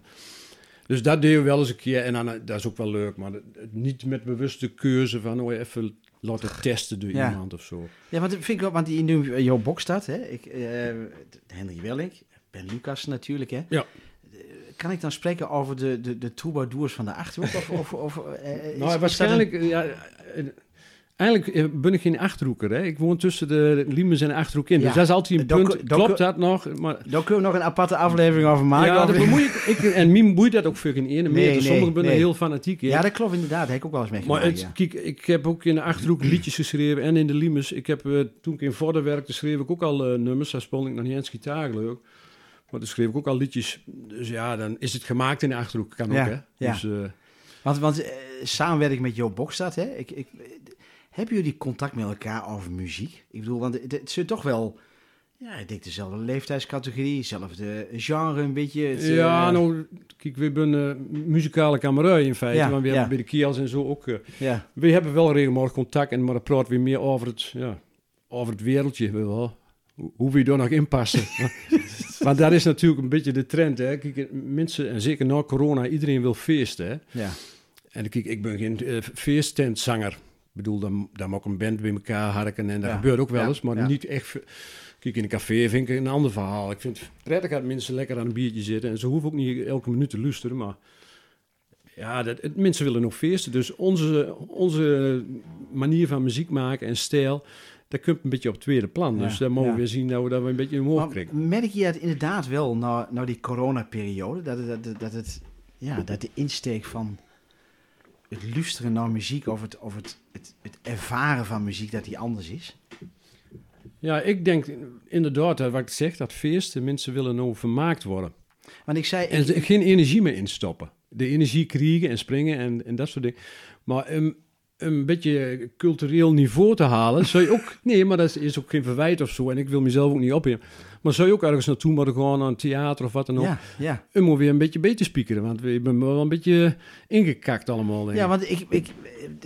Dus dat deden we wel eens een keer en dan, eh, dat is ook wel leuk, maar niet met bewuste keuze van, oh, even laten testen door Ja. iemand of zo. Ja, want dat vind ik wel, want die nu jouw box staat, hè? Ik, eh, Henry Welling, Ben Lucas natuurlijk, hè? Ja. Kan ik dan spreken over de, de, de troubadours van de Achterhoek? Of, of, of, eh, is- Nou, waarschijnlijk... Ja, eigenlijk eh, ben ik geen Achterhoeker, hè. Ik woon tussen de Liemers en de Achterhoek in. Ja. Dus dat is altijd een Dan punt. dan Klopt dat nog? Maar Daar kunnen we nog een aparte aflevering over maken. ja, dat bemoei ik, ik. En Miem boeit dat ook voor geen ene meer. Nee, Dus nee, sommigen zijn nee. heel fanatiek in. ja, dat klopt inderdaad. Dat heb ik ook wel eens Maar het, ja. kijk, ik heb ook in de Achterhoek liedjes geschreven en in de Limes. Ik heb, eh, toen ik in Vorden werkte, schreef ik ook al eh, nummers. Daar speelde ik nog niet eens gitaar, leuk. Maar toen schreef ik ook al liedjes. Dus ja, dan is het gemaakt in de Achterhoek. Kan Ja, ook, hè. Dus, Want, want samenwerking met Jo Bokstad, hè? Ik, ik, hebben jullie contact met elkaar over muziek? Ik bedoel, want het, zit toch wel... Ja, ik denk dezelfde leeftijdscategorie, hetzelfde genre een beetje. Het, eh, ja, nou, kijk, we hebben eh, muzikale kamerui in feite. Ja, want we ja. hebben bij de Kiels en zo ook... eh, Ja, we hebben wel regelmatig contact, en, maar dan praten we meer over het, ja, over het wereldje. wel. Hoe- Hoe we er nog in passen. Want dat is natuurlijk een beetje de trend. Hè. Kijk, mensen, en zeker na corona, iedereen wil feesten. Hè. ja. En kijk, ik ben geen feesttentzanger. Bedoel, dan, dan mag een band bij elkaar harken en dat Ja. gebeurt ook wel eens, maar Ja. niet echt... Kijk, in een café vind ik een ander verhaal. Ik vind het prettig dat mensen lekker aan een biertje zitten en ze hoeven ook niet elke minuut te luisteren, maar... Ja, dat, het, mensen willen nog feesten. Dus onze, onze manier van muziek maken en stijl, dat komt een beetje op tweede plan. Ja, Dus daar mogen ja. we weer zien dat we dat we een beetje omhoog krijgen. merk je het inderdaad wel, na, na die coronaperiode, dat, het- dat, het- dat, het, ja, dat de insteek van het luisteren naar muziek of het, of het, het, het ervaren van muziek, dat die anders is? Ja, ik denk inderdaad, dat wat ik zeg, dat feesten, mensen willen nou vermaakt worden. Want ik zei, ik- geen energie meer instoppen. De energie kriegen en springen en, en dat soort dingen. Maar een, een beetje cultureel niveau te halen, zou je ook... Nee, maar dat is ook geen verwijt of zo. En ik wil mezelf ook niet opheffen. Maar zou je ook ergens naartoe moeten gaan, naar een theater of wat dan ook. ja, ja. En moet weer een beetje beter spiekeren. Want we hebben wel een beetje ingekakt allemaal. denk ik. Ja, want ik, ik,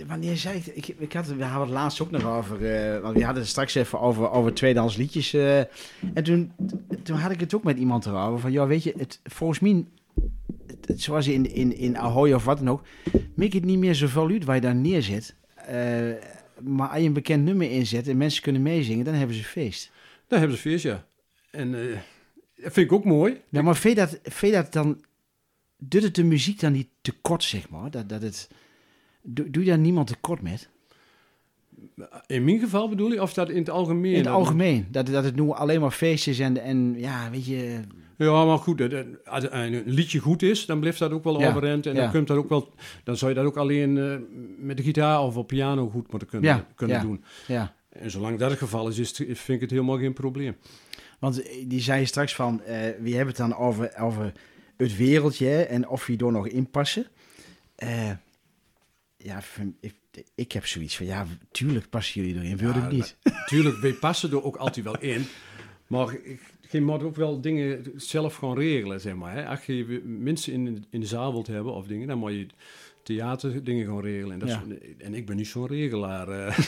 wanneer zei ik, ik, ik had, we hadden het laatst ook nog over, eh, want we hadden het straks even over, over tweedehands liedjes. eh, en toen, toen had ik het ook met iemand erover van, ja, weet je, het, volgens mij, zoals in, in, in Ahoy of wat dan ook, maakt het niet meer zoveel uit waar je daar neerzet. Eh, maar als je een bekend nummer inzet en mensen kunnen meezingen, dan hebben ze feest. Daar hebben ze feest, ja. En eh, dat vind ik ook mooi. Ja, maar vind je dat, vind je dat dan, doet het de muziek dan niet tekort, zeg maar? Dat, dat het, doe, doe je daar niemand tekort met? In mijn geval bedoel je, of dat in het algemeen... In het algemeen. Dat, dat het nu alleen maar feestjes en, en ja, weet je... Ja, maar goed, als een liedje goed is, dan blijft dat ook wel Ja, overeind. En ja. dan, kunt dat ook wel, dan zou je dat ook alleen eh, met de gitaar of op piano goed moeten kunnen, Ja, kunnen doen. Ja. En zolang dat het geval is, is vind ik het helemaal geen probleem. Want eh, die zei straks van, eh we hebben het dan over, over het wereldje hè, en of je door nog inpassen. Eh ja, ik, ik heb zoiets van, ja, tuurlijk passen jullie erin, wilde Ja, ik niet. Tuurlijk, wij passen er ook altijd wel in. Maar je moet ook wel dingen zelf gewoon regelen, zeg maar. Hè. Als je mensen in, in de zaal wilt hebben of dingen, dan moet je theater dingen gewoon regelen. En, dat en ik ben niet zo'n regelaar. eh.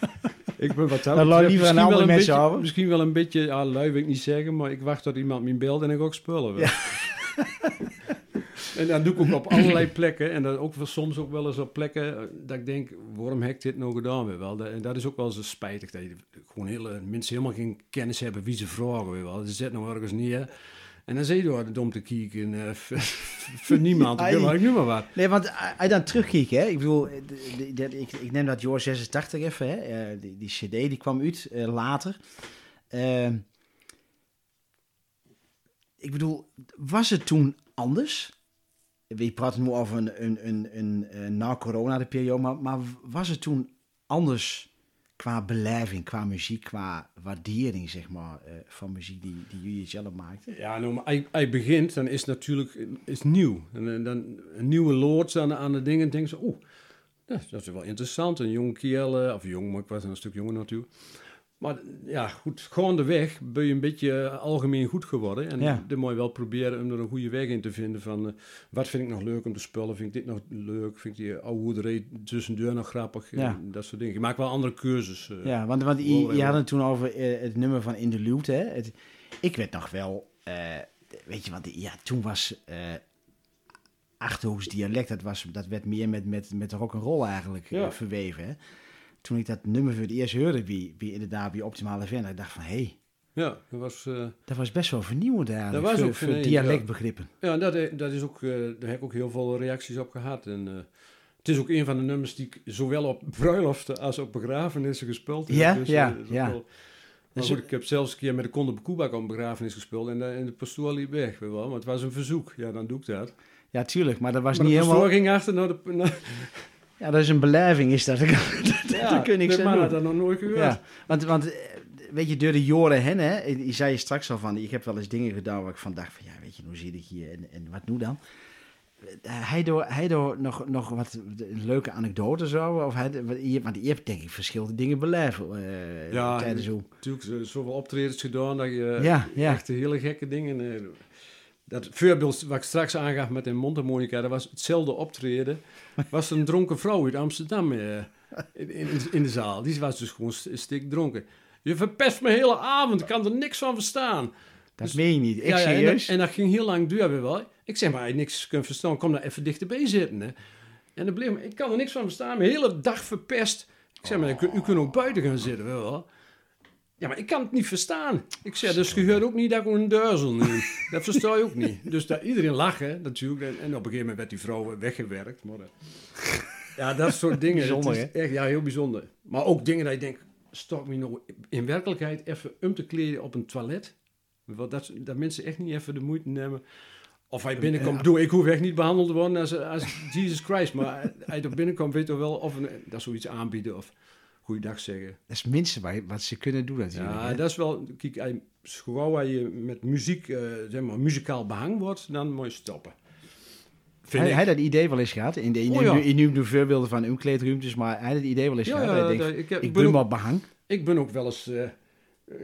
ik ben wat dat Dan laat betreft liever een houden. Misschien wel een beetje, ja, lui wil ik niet zeggen, maar ik wacht tot iemand me belt en ik ook spullen. wil. En dan doe ik ook op allerlei plekken. En dan ook wel, soms ook wel eens op plekken eh, dat ik denk, waarom heb ik dit nou gedaan? Weet je wel? Dat- En dat is ook wel eens spijtig. Dat je gewoon hele, mensen helemaal geen kennis hebben wie ze vragen. Wel? Ze zitten nou ergens neer. En dan zie je door de dom te kijken. eh, voor- niemand. Ik ik nu maar wat. Nee, want als je dan terugkijkt, hè, ik bedoel, ik, ik neem dat Joor 86 even, hè, eh, die, die cd die kwam uit eh, later. Ehm, ik bedoel, was het toen anders? We praten nu over een, een, een, een, een na-corona de periode, maar, maar was het toen anders qua beleving, qua muziek, qua waardering, zeg maar, eh, van muziek die, die jullie zelf maakten? Ja, nou, maar hij, begint, dan is natuurlijk is nieuw. En eh, dan een nieuwe loods aan, aan de dingen. En denk ze, oeh, dat, is wel interessant. Een jonge kiel, of jong, maar ik was een stuk jonger natuurlijk. Maar ja, goed, gaandeweg ben je een beetje eh, algemeen goed geworden. En Ja. dan moet je wel proberen om er een goede weg in te vinden van... eh, wat vind ik nog leuk om te spullen? Vind ik dit nog leuk? Vind ik die oude tussendoor nog grappig? Ja. En dat soort dingen. Je maakt wel andere keuzes. eh. Ja, want, want je, had het toen over het nummer van In the Loot, hè? Het, ik werd nog wel, weet je, want ja, toen was Achterhoeks dialect, dat, was, dat werd meer met, met, met rock and roll eigenlijk Ja. verweven, hè? Toen ik dat nummer voor het eerst hoorde, wie, wie inderdaad bij Optimale ik dacht van, hé, hey, Ja, dat was... eh, Dat was best wel vernieuwend eigenlijk. Dat was voor, ook voor dialectbegrippen. Ja, dat, dat is ook, eh, daar heb ik ook heel veel reacties op gehad. En, eh, het is ook een van de nummers die ik zowel op bruiloften als op begrafenissen gespeeld heb. Ja, Dus, ja, eh, ja. wel- maar Dus- goed, ik heb zelfs een keer met de Conde Bekubak op een begrafenis gespeeld en de, en de pastoor liep weg, wel. Maar het was een verzoek. Ja, dan doe ik dat. Ja, tuurlijk, maar dat was maar niet de pastoor helemaal... ging achter naar de... Naar, Ja, dat is een beleving, is dat. Daar kun je niks de aan man doen. had dat nog nooit gehoord. Ja, want, want eh, weet je, door de jaren heen, hè, je zei je straks al van, ik heb wel eens dingen gedaan waar ik van dacht van, ja, weet je, hoe zit ik hier en, en wat nu dan? Eh, Hij door, hij door nog, nog wat leuke anekdotes zo, of hij, want je hebt denk ik verschillende dingen beleefd eh, Ja, tijdens hoe. Natuurlijk, zo- zoveel optredens gedaan dat je Ja, ja. echt hele gekke dingen... eh, dat voorbeeld wat ik straks aangaf met een mondharmonica, dat was hetzelfde optreden. Was er een dronken vrouw uit Amsterdam eh, in, in, in de zaal. Die was dus gewoon st- stik dronken. Je verpest mijn hele avond, ik kan er niks van verstaan. Dat Dus- meen je niet, ik Ja, ja, en, dat, serieus. en dat ging heel lang duren wel. Ik zeg maar, niks kunt verstaan, kom daar even dichterbij zitten. Hè. En dan bleef ik kan er niks van verstaan, mijn hele dag verpest. Ik zeg maar, u, kunt- u kunt ook buiten gaan zitten, wel. Ja, maar ik kan het niet verstaan. Ik zeg, dus je hoort ook niet dat ik een duizel neem. Dat versta je ook niet. Dus dat, iedereen lachen natuurlijk. En, en op een gegeven moment werd die vrouw weggewerkt. Maar, eh, ja, dat soort dingen. Bijzonder, echt, ja, heel bijzonder. Maar ook dingen dat je denkt, stok me nou in werkelijkheid even om te kleden op een toilet. Wat dat, dat mensen echt niet even de moeite nemen. Of hij binnenkomt, doe, ik hoef echt niet behandeld te worden als, als Jesus Christ. Maar hij er binnenkomt, weet toch wel of een, dat zoiets aanbieden of goeiedag zeggen. Dat is het minste wat, ze kunnen doen natuurlijk. Ja, hè. dat is wel, kijk, als je met muziek, eh, zeg maar, muzikaal behang wordt, dan moet je stoppen. Vind Hij, hij dat idee wel eens gehad. In de, in, Oh, ja. in, in, in de voorbeelden van umkleedruimtes, maar hij had het idee wel eens Ja, gehad. ja, hij denkt, dat- ik, heb, ik ben maar behang. ik ben ook wel eens eh,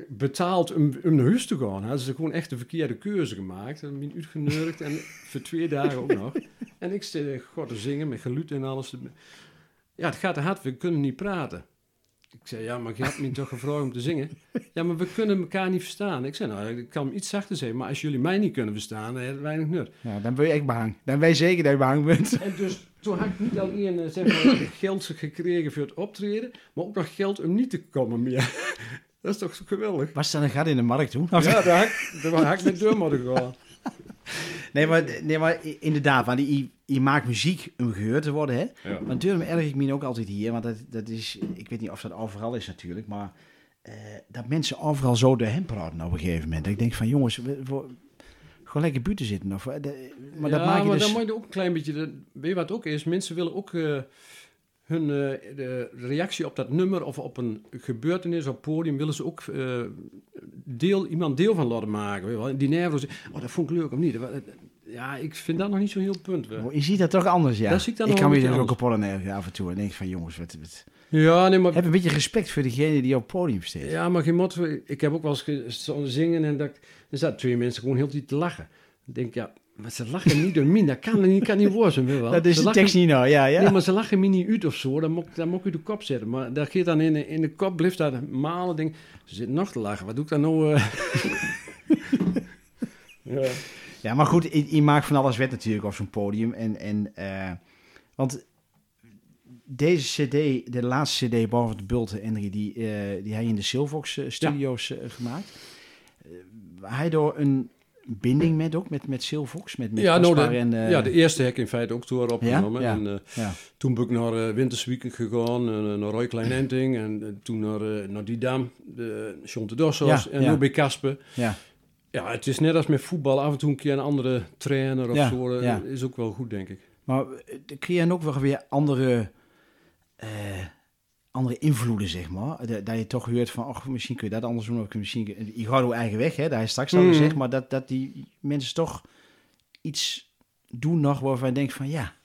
betaald om, om naar huis te gaan. Hadden ze gewoon echt de verkeerde keuze gemaakt. En me uitgenurkt en voor twee dagen ook nog. En ik zit god te zingen met geluid en alles. Ja, het gaat te hard, we kunnen niet praten. Ik zei, ja, maar je had me toch gevraagd om te zingen? Ja, maar we kunnen elkaar niet verstaan. Ik zei, nou, ik kan hem iets zachter zeggen, maar als jullie mij niet kunnen verstaan, dan het weinig nut. Ja, dan ben je echt behang. Dan ben je zeker dat je behang bent. En dus toen had ik niet alleen eh, zeg maar, geld gekregen voor het optreden, maar ook nog geld om niet te komen meer. Dat is toch zo geweldig? Was dan een gat in de markt toen? Ja, daar had ik, daar had ik met deur moeten gaan. Nee, maar, nee, maar inderdaad, want je, je maakt muziek om gehoord te worden, hè? Ja. Maar daarom erg ik me ook altijd hier, want dat, dat is, ik weet niet of dat overal is natuurlijk, maar eh, dat mensen overal zo door hem praten op een gegeven moment. Dat ik denk van, jongens, we, we- gewoon lekker buiten zitten. Of, eh, de- maar dat maak je maar dus... dan moet je ook een klein beetje... De, weet je wat ook is? Mensen willen ook eh, hun eh, de reactie op dat nummer of op een gebeurtenis op het podium... willen ze ook eh, deel, iemand deel van laten maken. Weet je wel? Die zeggen, oh, dat vond ik leuk of niet. Ja, ik vind dat nog niet zo'n heel punt. hè. Je ziet dat toch anders, ja. Dat zie ik dan ik nog kan een beetje dus ook aan ergeren af en toe. En denk van, jongens, wat, wat- Ja, nee, maar... heb een beetje respect voor degene die op het podium staat. Ja, maar geen mot. Ik heb ook wel eens zingen en dat, er zaten twee mensen gewoon heel tijd te lachen. Ik denk, ja, maar ze lachen niet door mij. Dat kan niet, kan niet worden, wel. dat is Ze de tekst niet nou, ja, ja. Nee, maar ze lachen me niet uit of zo. Dan moet, ik- dan moet ik u de kop zetten. Maar dat gaat dan in de, in de kop, blijft dat malen. Denk, ze zitten nog te lachen. Wat doe ik dan nou? eh? ja. Ja, maar goed, je, je maakt van alles wet natuurlijk op zo'n podium. En, en, eh, want deze cd, de laatste cd, boven de Bulte, Henry, die, eh, die hij in de Silvox studio's eh, gemaakt. Hij door een binding met ook, met, met Silvox, met, met Ja, nou, de, en... eh, ja, de eerste heb ik in feite ook door opgenomen. Ja? Ja. En, eh, ja. toen ben ik naar uh, Wintersweekend gegaan, naar Roy Klein Enting. En toen naar, naar Didam, de Jonte Dossos Ja, en nu bij Kasper. ja. Ja, het is net als met voetbal. Af en toe een keer een andere trainer of zo. Is ook wel goed, denk ik. Maar kun je dan ook wel weer andere, andere invloeden, zeg maar? Dat, dat je toch hoort van, oh, misschien kun je dat anders doen. Of misschien, je je gaat uw eigen weg, hè? Dat hij straks al Mm. gezegd. Maar dat, dat die mensen toch iets doen nog waarvan je denkt van, ja.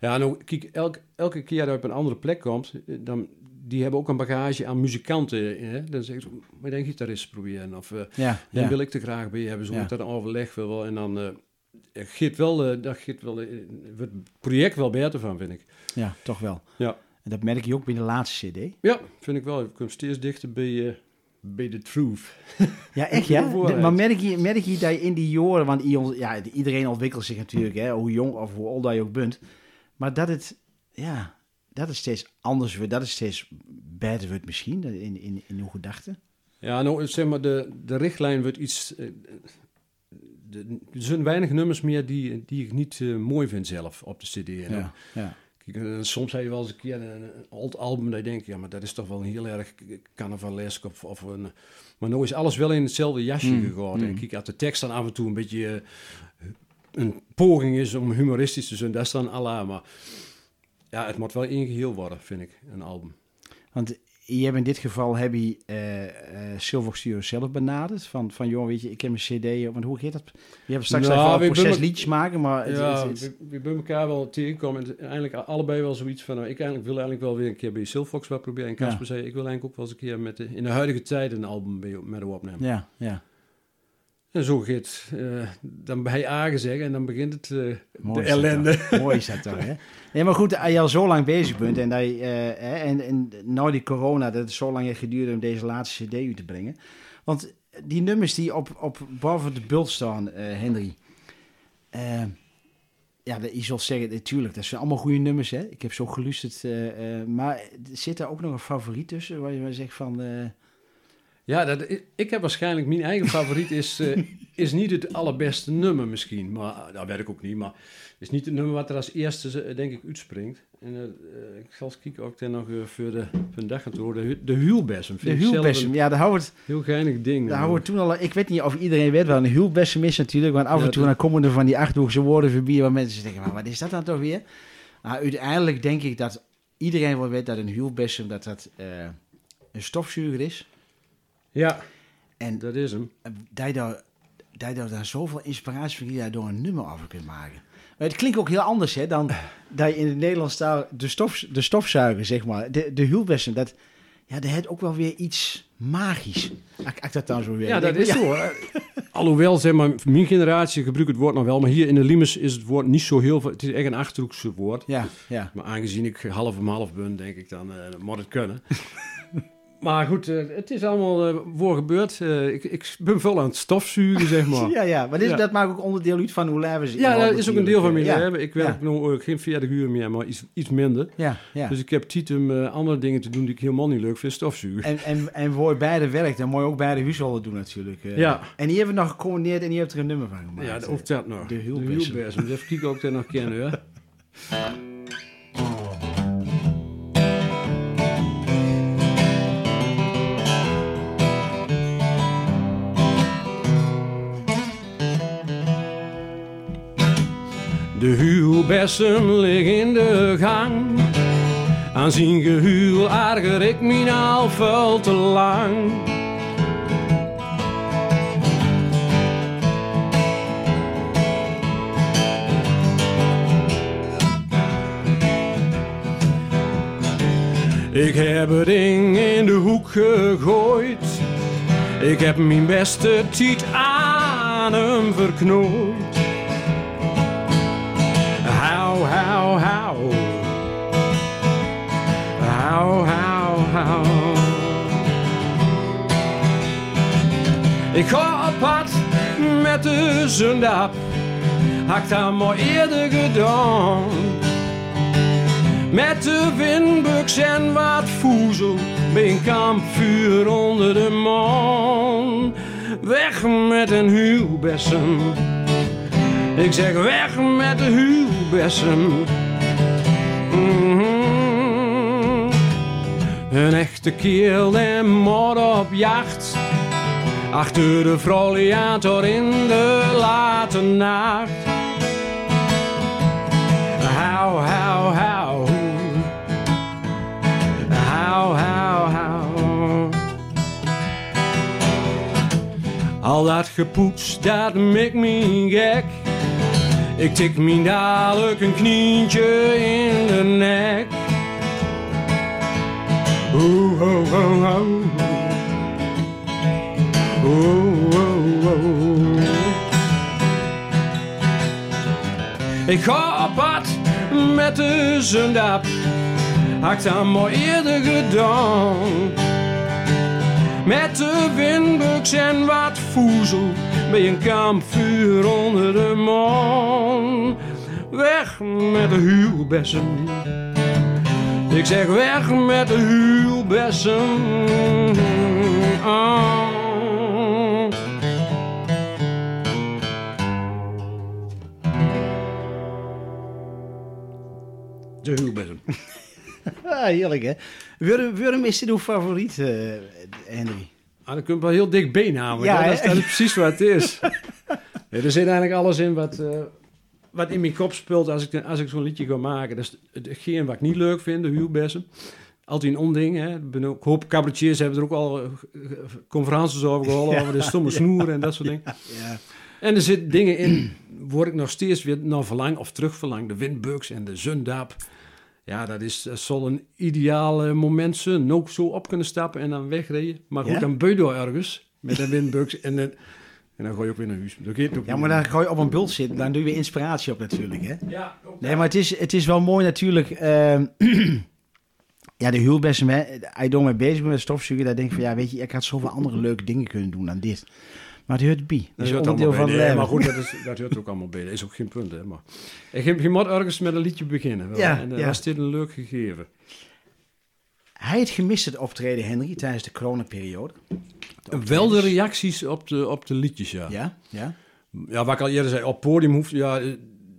Ja, nou, kijk, elk, elke keer dat je op een andere plek komt, eh, dan, die hebben ook een bagage aan muzikanten. Hè? Dan zeggen ze, maar dan gitarist proberen. Of eh, Ja, dan ja. wil ik er graag bij hebben. Zo Ja. moet dat een overleg wel. En dan eh geeft wel, dat geeft wel, het project wel beter van, vind ik. ja, toch wel. Ja. En dat merk je ook bij de laatste cd. Ja, vind ik wel. Je komt steeds dichter bij, eh, bij de truth. Ja, echt ja? De- maar merk je, merk je dat je in die jaren, want ja, iedereen ontwikkelt zich natuurlijk, hè, hoe jong of hoe oud dat je ook bent. Maar dat het, ja, dat het steeds anders wordt, dat het steeds beter wordt misschien, in, in, in uw gedachten. Ja, nou, zeg maar, de, de richtlijn wordt iets... eh, de- er zijn weinig nummers meer die, die ik niet eh, mooi vind zelf op de cd. Dan- Ja, ja. Kijk, eh, soms heb je wel eens een keer een, een oud album dat je denkt, ja, maar dat is toch wel een heel erg carnavalesk of, of een... Maar nu is alles wel in hetzelfde jasje Mm, gegooid. En mm. kijk, als de tekst dan af en toe een beetje eh, een poging is om humoristisch te zijn, dat is dan Allah. Maar ja, het moet wel één geheel worden, vind ik, een album. Want je hebt in dit geval heb je Silver Studio zelf benaderd. Van, van joh, weet je, ik heb een cd. Want hoe heet dat? Je hebt straks Nou, even proces hebben- liedjes maken, maar het, ja, het- het- we, we bij elkaar wel tegenkomen. En eigenlijk allebei wel zoiets van, nou, ik eigenlijk wil eigenlijk wel weer een keer bij Silfox wat proberen. En Casper Ja. zei, ik wil eigenlijk ook wel eens een keer met de, in de huidige tijd een album bij, met hem opnemen. ja, ja. Zo gaat eh, dan bij A gezegd en dan begint het, eh, de ellende. Mooi is dat dan, hè? Nee, maar goed, als je al zo lang bezig bent en, dat je, eh, en, en nou die corona, dat het zo lang heeft geduurd om deze laatste cd uit te brengen. Want die nummers die op, op boven de bult staan, Henry. ja, je zult zeggen, natuurlijk, dat zijn allemaal goede nummers, hè? Ik heb zo geluisterd. maar zit daar ook nog een favoriet tussen, waar je maar zegt van... Ja, dat, ik, heb waarschijnlijk, mijn eigen favoriet is, eh, is niet het allerbeste nummer misschien. Maar ah, dat weet ik ook niet. Maar het is niet het nummer wat er als eerste, eh, denk ik, uitspringt. En eh, ik zal eens kijken ook dan nog eh, voor, de, dag aan toe. De, hu- de huwbessem de huwbessem, ja, daar houden we het heel geinig ding. Daar houden toen al, ik weet niet of iedereen weet wat een huwbessem is natuurlijk, want af en Ja, toe dat- dan komen er van die achthoekse woorden voorbij waar mensen denken, maar wat is dat dan toch weer? Maar uiteindelijk denk ik dat iedereen wel weet dat een huwbessem dat dat een stofzuiger is. Ja, En dat is hem. dat je daar, dat je daar, daar zoveel inspiratie van krijgt, door een nummer over kunt maken. Maar het klinkt ook heel anders hè, dan dat je in het Nederlands taal de, stof, de stofzuiger, zeg maar. De, de huwbessem, dat, ja, dat heeft ook wel weer iets magisch. Als ik dat dan zo weer Ja, dat is zo. hè. Alhoewel, zeg maar, mijn generatie gebruikt het woord nog wel. Maar hier in de Limes is het woord niet zo heel veel. Het is echt een Achterhoekse woord. Ja, ja. Maar aangezien ik half om half ben, denk ik dan, eh moet het kunnen. maar goed, eh, het is allemaal eh voor gebeurd. Eh, ik, ik ben vol aan het stofzuigen, zeg maar. Ja, ja, maar dit, Ja. dat maakt ook onderdeel uit van hoe leven ze. Ja, dat is ook een deel van mijn ja. leven. Ik werk Ja. ook geen 40 uur meer, maar iets, iets minder. Ja, ja. Dus ik heb tijd om andere dingen te doen die ik helemaal niet leuk vind, stofzuigen. En, en, en voor je beide werkt, dan moet je ook beide huishouden doen natuurlijk. Ja. En die hebben we nog gecombineerd en die heeft er een nummer van gemaakt. Ja, ook dat nog. De. Dus even kijken of ik dat nog ken, hoor. De huwbessem ligt in de gang. Aan zijn gehuwel erger ik me al veel te lang. Ik heb het ding in de hoek gegooid. Ik heb mijn beste tiet aan hem verknooid. Ik ga op pad met de zundap. Had dat maar eerder gedaan. Met de windbuks en wat voezel bij een kampvuur onder de maan. Weg met een huwbessem. Ik zeg weg met de huwbessem. Mhm. Een echte kerel en mod op jacht. Achter de froliator in de late nacht. Hou, hou, hou. Hou, hou, hou. Al dat gepoets, dat maakt me gek. Ik tik me dadelijk een knietje in de nek. Oeh, oh, oh, oh. Oh, oh. Ik ga op pad met de zundap. Had ik dat maar eerder gedaan. Met de windbuks en wat voezel. Bij een kampvuur onder de maan. Weg met de huwbessem. Ik zeg weg met de huwbessem. on. De huwbesem. Ah, heerlijk, hè? Wurm, Wurm is uw favoriet, eh Henry? Ah, dan kun je wel heel dichtbij namelijk. Ja, hè. dat, is, dat is precies wat het is. Nee, er zit eigenlijk alles in wat, eh, wat in mijn kop speelt als ik, als ik zo'n liedje ga maken. Dat is het- hetgeen wat ik niet leuk vind, de huwbessen. Altijd een onding. Hè. Ik ben ook, ik hoop cabaretiers hebben er ook al eh, conferences over gehouden, over de stomme snoeren en dat soort dingen. Ja. En er zitten dingen in, waar ik nog steeds weer naar verlang of terugverlang. De windbugs en de zundap. Ja, dat is dat zal een ideaal moment zijn. Ook zo op kunnen stappen en dan wegrijden. Maar goed, Ja? dan beu door ergens met de windbugs. en, dan, en dan ga je ook weer naar huis. Ja, maar dan ga je op een bult zitten, dan doe je inspiratie op natuurlijk, hè? Ja, ook Nee, maar het is, het is wel mooi natuurlijk. ehm, ja, de. Als je door mee bezig met stofzuigen, dan denk ik van, ja, weet je, ik had zoveel andere leuke dingen kunnen doen dan dit. Maar het hoort bij. Dat Dat is hoort onderdeel van bij. Nee, maar goed, dat, is, dat hoort ook allemaal bij. Dat is ook geen punt, hè. Maar je, je moet ergens met een liedje beginnen. Wel. Ja, en dan ja. was dit een leuk gegeven. Hij heeft gemist het optreden, Henry, tijdens de coronaperiode. Wel de reacties op de, op de liedjes, ja. Ja, ja. Ja, wat ik al eerder zei, op podium hoeft, ja, eh,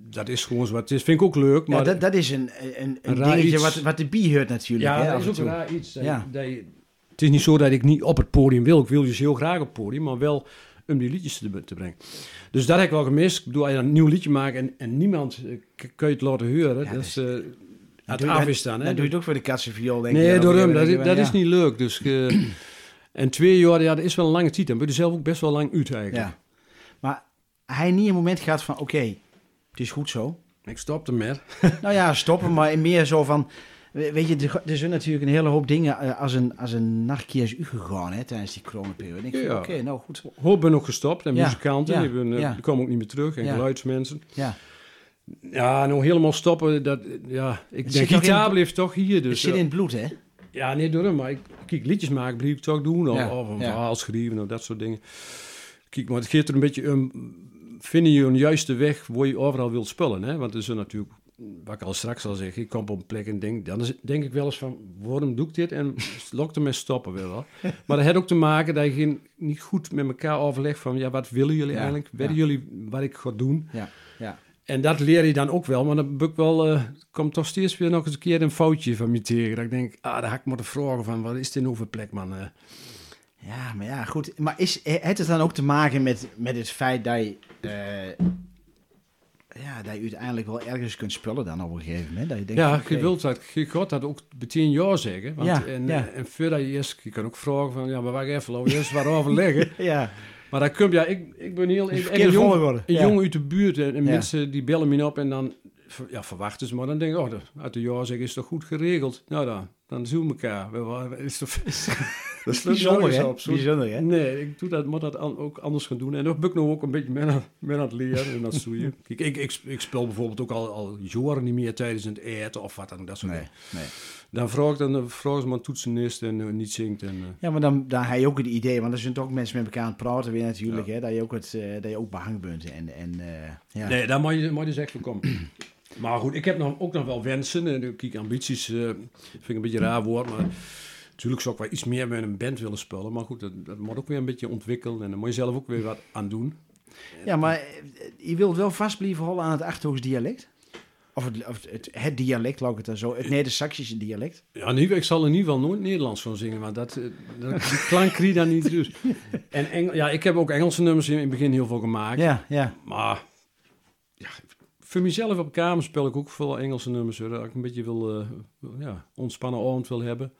dat is gewoon zo is. Vind ik ook leuk, maar... ja dat, dat is een, een, een Een raar dingetje iets. wat, wat de bie hoort natuurlijk. ja, hè, dat is ook toe. raar iets. Dat, Ja. dat het is niet zo dat ik niet op het podium wil. Ik wil dus heel graag op het podium, maar wel om die liedjes te, te brengen. Dus dat heb ik wel gemist. Ik bedoel, als je dan een nieuw liedje maakt en, en niemand eh, kan je het laten horen, Ja, dat is... eh, het doe je- af is dan, hè. Dan doe je het ook voor de katsenviool, denk ik. Nee, ook hem. weer. Dat, dat is niet leuk. Dus, eh, en twee jaar, ja, dat is wel een lange tijd. Dan ben je zelf ook best wel lang uit eigenlijk. Ja. Maar hij niet een moment gaat van, oké, het is goed zo. Ik stop ermee. Nou ja, stoppen, maar meer zo van... we- Weet je, er er zijn natuurlijk een hele hoop dingen eh, als een, als een nachtje is u gegaan hè, tijdens die coronaperiode. Ik Ja. oké, nou goed. Hoop ben ook gestopt. En Ja, muzikanten, ja, die, ben, eh, ja. die komen ook niet meer terug. En geluidsmensen. Ja. Ja, nou helemaal stoppen, dat, ja, ik denk, nog gitaar in- blijft toch hier. Het Dus, zit eh, in het bloed, hè? Ja, nee, door hem, maar ik, kijk, liedjes maken blijf ik toch doen. Of, of een verhaal schrijven of dat soort dingen. Kijk, maar het geeft er een beetje om, vind je een juiste weg waar je overal wilt spullen. Hè? Want er is natuurlijk, wat ik al straks al zeg, ik kom op een plek en denk, dan is- denk ik wel eens van, waarom doe ik dit? En lok ermee stoppen wel. wel. Maar dat heeft ook te maken dat je geen, niet goed met elkaar overlegt van, ja, wat willen jullie Ja, eigenlijk? ja. Weten jullie wat ik ga doen? Ja, ja. En dat leer je dan ook wel, maar dan ik wel, eh, komt toch steeds weer nog eens een keer een foutje van me tegen. Dat ik denk, ah, daar had ik moeten vragen van, wat is dit nou voor plek, man? Eh, Ja, maar ja, goed. Maar is, heeft het dan ook te maken met, met het feit dat je... eh, ja, dat je uiteindelijk wel ergens kunt spullen dan op een gegeven moment. Dat je denkt, ja, oké, je wilt dat, je gaat dat ook meteen ja zeggen. Want, Ja, en, ja. en voordat je eerst, je kan ook vragen van, ja, maar wacht even, laten we eerst wat overleggen. Ja, maar dat komt, ja, ik, ik ben heel, ik, een jong, volgorde, een ja. jongen uit de buurt en, mensen die bellen me op en dan, ja, verwachten ze, maar dan denk ik, oh, dat- uit de ja zeggen is toch goed geregeld? Nou dan, dan zien we elkaar. Is toch, dat is bijzonder, hè? op. Zo- Bijzonder, hè? Nee, ik doe dat, moet dat an- ook anders gaan doen. En dat ben ik nou ook een beetje met aan, aan het leren en dat stoeien. Kijk, ik, ik, ik speel bijvoorbeeld ook al, al jaren niet meer tijdens het eten of wat dan, dat soort Nee, dingen. nee. Dan vraag ik dan, vraag ze maar toetsenist en eh, niet zingt. En, eh, Ja, maar dan, dan heb je ook het idee, want er zijn toch mensen met elkaar aan het praten weer natuurlijk, hè, dat je ook, het, eh, dat je ook behang bent. En, en, ja. Nee, daar moet je, moet je echt voor komen. maar goed, ik heb nog, ook nog wel wensen. En kijk, ambities vind ik een beetje een raar woord, maar... Natuurlijk zou ik wel iets meer met een band willen spelen. Maar goed, dat, dat moet ook weer een beetje ontwikkelen. En daar moet je zelf ook weer wat aan doen. ja, maar eh, je wilt wel vast blijven houden aan het Achterhoeks dialect? Of, het, of het, het dialect, laat ik het dan zo, het Neder-Saxische dialect? Ja, ieder- ik zal in ieder geval nooit Nederlands van zingen, maar dat, eh, dat, die klank krijg dan niet dus. En Engel, ja, ik heb ook Engelse nummers in het begin heel veel gemaakt. Ja, ja. Maar ja, voor mezelf op kamer speel ik ook veel Engelse nummers. Hoor, dat ik een beetje wil, eh, ja, ontspannen avond wil hebben.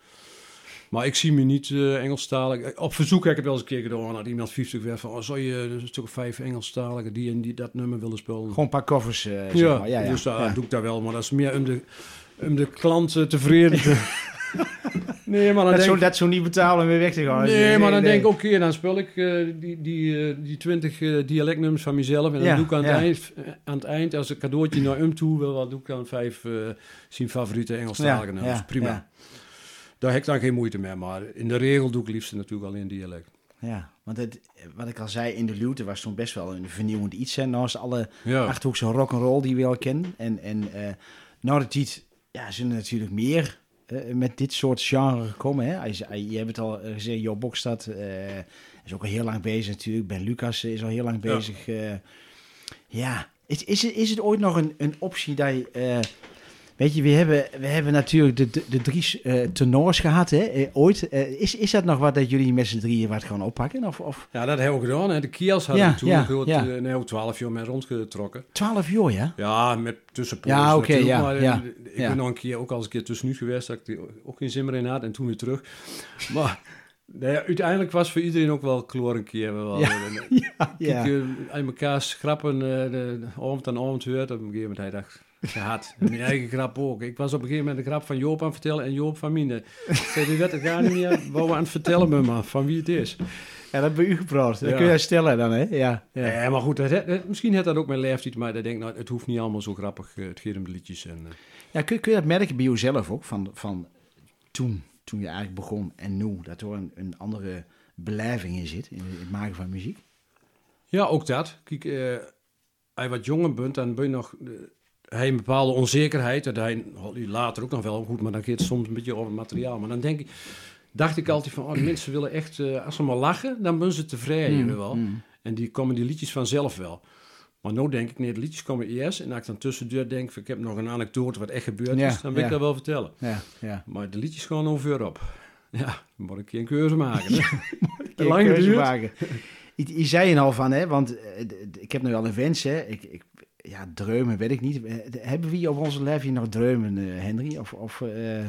Maar ik zie me niet eh Engelstalig. Op verzoek heb ik het wel eens een keer gedaan. Dat iemand 50 werd van, oh, zou je een stuk of vijf Engelstaligen die en die dat nummer willen spelen? Gewoon een paar koffers, eh, zeg ja, maar. Ja, ja. dus daar ja. doe ik dat wel. Maar dat is meer om de, om de klant eh, tevreden te... nee, maar dan Dat denk zo, dat zo niet betalen om weer weg te gaan. Nee, maar dan nee. denk ik, oké, dan speel ik eh, die, die, eh, die 20 eh, dialectnummers van mezelf. En dan Ja, doe ik aan het, eind, eh, aan het eind, als een cadeautje naar hem toe wil, wat doe ik dan vijf eh zijn favoriete Engelstalige Ja, nummers. ja, Prima. Ja. Daar heb ik dan geen moeite mee, maar in de regel doe ik liefst natuurlijk alleen dialect. Ja, want het, wat ik al zei, in de Luwte was toen best wel een vernieuwend iets. Hè, naast alle Ja, Achterhoekse rock'n'roll die we al kennen. En, en eh nou de tijd ja, zijn er natuurlijk meer eh, met dit soort genre gekomen? Hè? Hij- je hebt het al gezegd, Jo Bokstad eh, is ook al heel lang bezig natuurlijk. Ben Lucas is al heel lang Ja. bezig. eh. ja, is, is, het, is het ooit nog een, een optie dat je... weet je, we hebben, we hebben natuurlijk de, de, de drie eh tenors gehad, hè? eh, ooit. Eh, is, is dat nog wat dat jullie met z'n drieën wat gaan oppakken? Of, of Ja, dat hebben we gedaan. Hè. De Kiels hadden Ja, toen ja, groot, ja. nee, 12 jaar mee rondgetrokken. 12 jaar, ja? Ja, met tussenpozen Ja, oké, natuurlijk, ja, maar, ja, Ik ja. ben nog een keer ook al eens een keer tussenuit geweest, dat ik ook geen zin meer in had en toen weer terug. Maar nou uiteindelijk was voor iedereen ook wel kloor een keer. Wel, Ja, Ja, ja. aan elkaar schrappen, de, de avond aan avond hoort. Op een gegeven moment hij dacht, gehad. En mijn eigen grap ook. Ik was op een gegeven moment de grap van Joop aan het vertellen en Joop van Mine. Ik zei, die werd het gar niet meer wou aan het vertellen me maar van wie het is. ja, dat ben u gepraat. Dat Ja. kun je stellen dan, hè? Ja, ja. Ja, maar goed, dat, dat- misschien heeft dat ook mijn leeftijd, maar ik denk, nou, het hoeft niet allemaal zo grappig, eh, het gaat om de liedjes. En, eh, Ja, kun, kun je dat merken bij jezelf ook? Van, van toen, toen je eigenlijk begon en nu, dat er een, een andere beleving in zit, in het maken van muziek? Ja, ook dat. Kijk, eh, als je wat jonger bent, dan ben je nog... hij een bepaalde onzekerheid. Dat hij hij later ook nog wel goed, maar dan gaat het soms een beetje over het materiaal. Maar dan denk ik, dacht ik altijd van, oh, mensen willen echt, eh, als ze maar lachen, dan ben ze tevreden, Mm, wel. mm. En die komen die liedjes vanzelf wel. Maar nu denk ik, nee, de liedjes komen eerst. En als ik dan tussendoor denk, van, ik heb nog een anekdote wat echt gebeurd Ja, is, dan wil ja. ik dat wel vertellen. Ja, ja. Maar de liedjes gaan over op. Ja, dan moet ik een een keuze maken. hè. Lang geduurd. maken. Je, je zei je al van, hè, want eh, ik heb nu al een wens, hè. Ik, ik, ja, dreumen, weet ik niet. Eh, Hebben we hier op onze lijfje nog dreumen, eh, Henry? Of, of eh,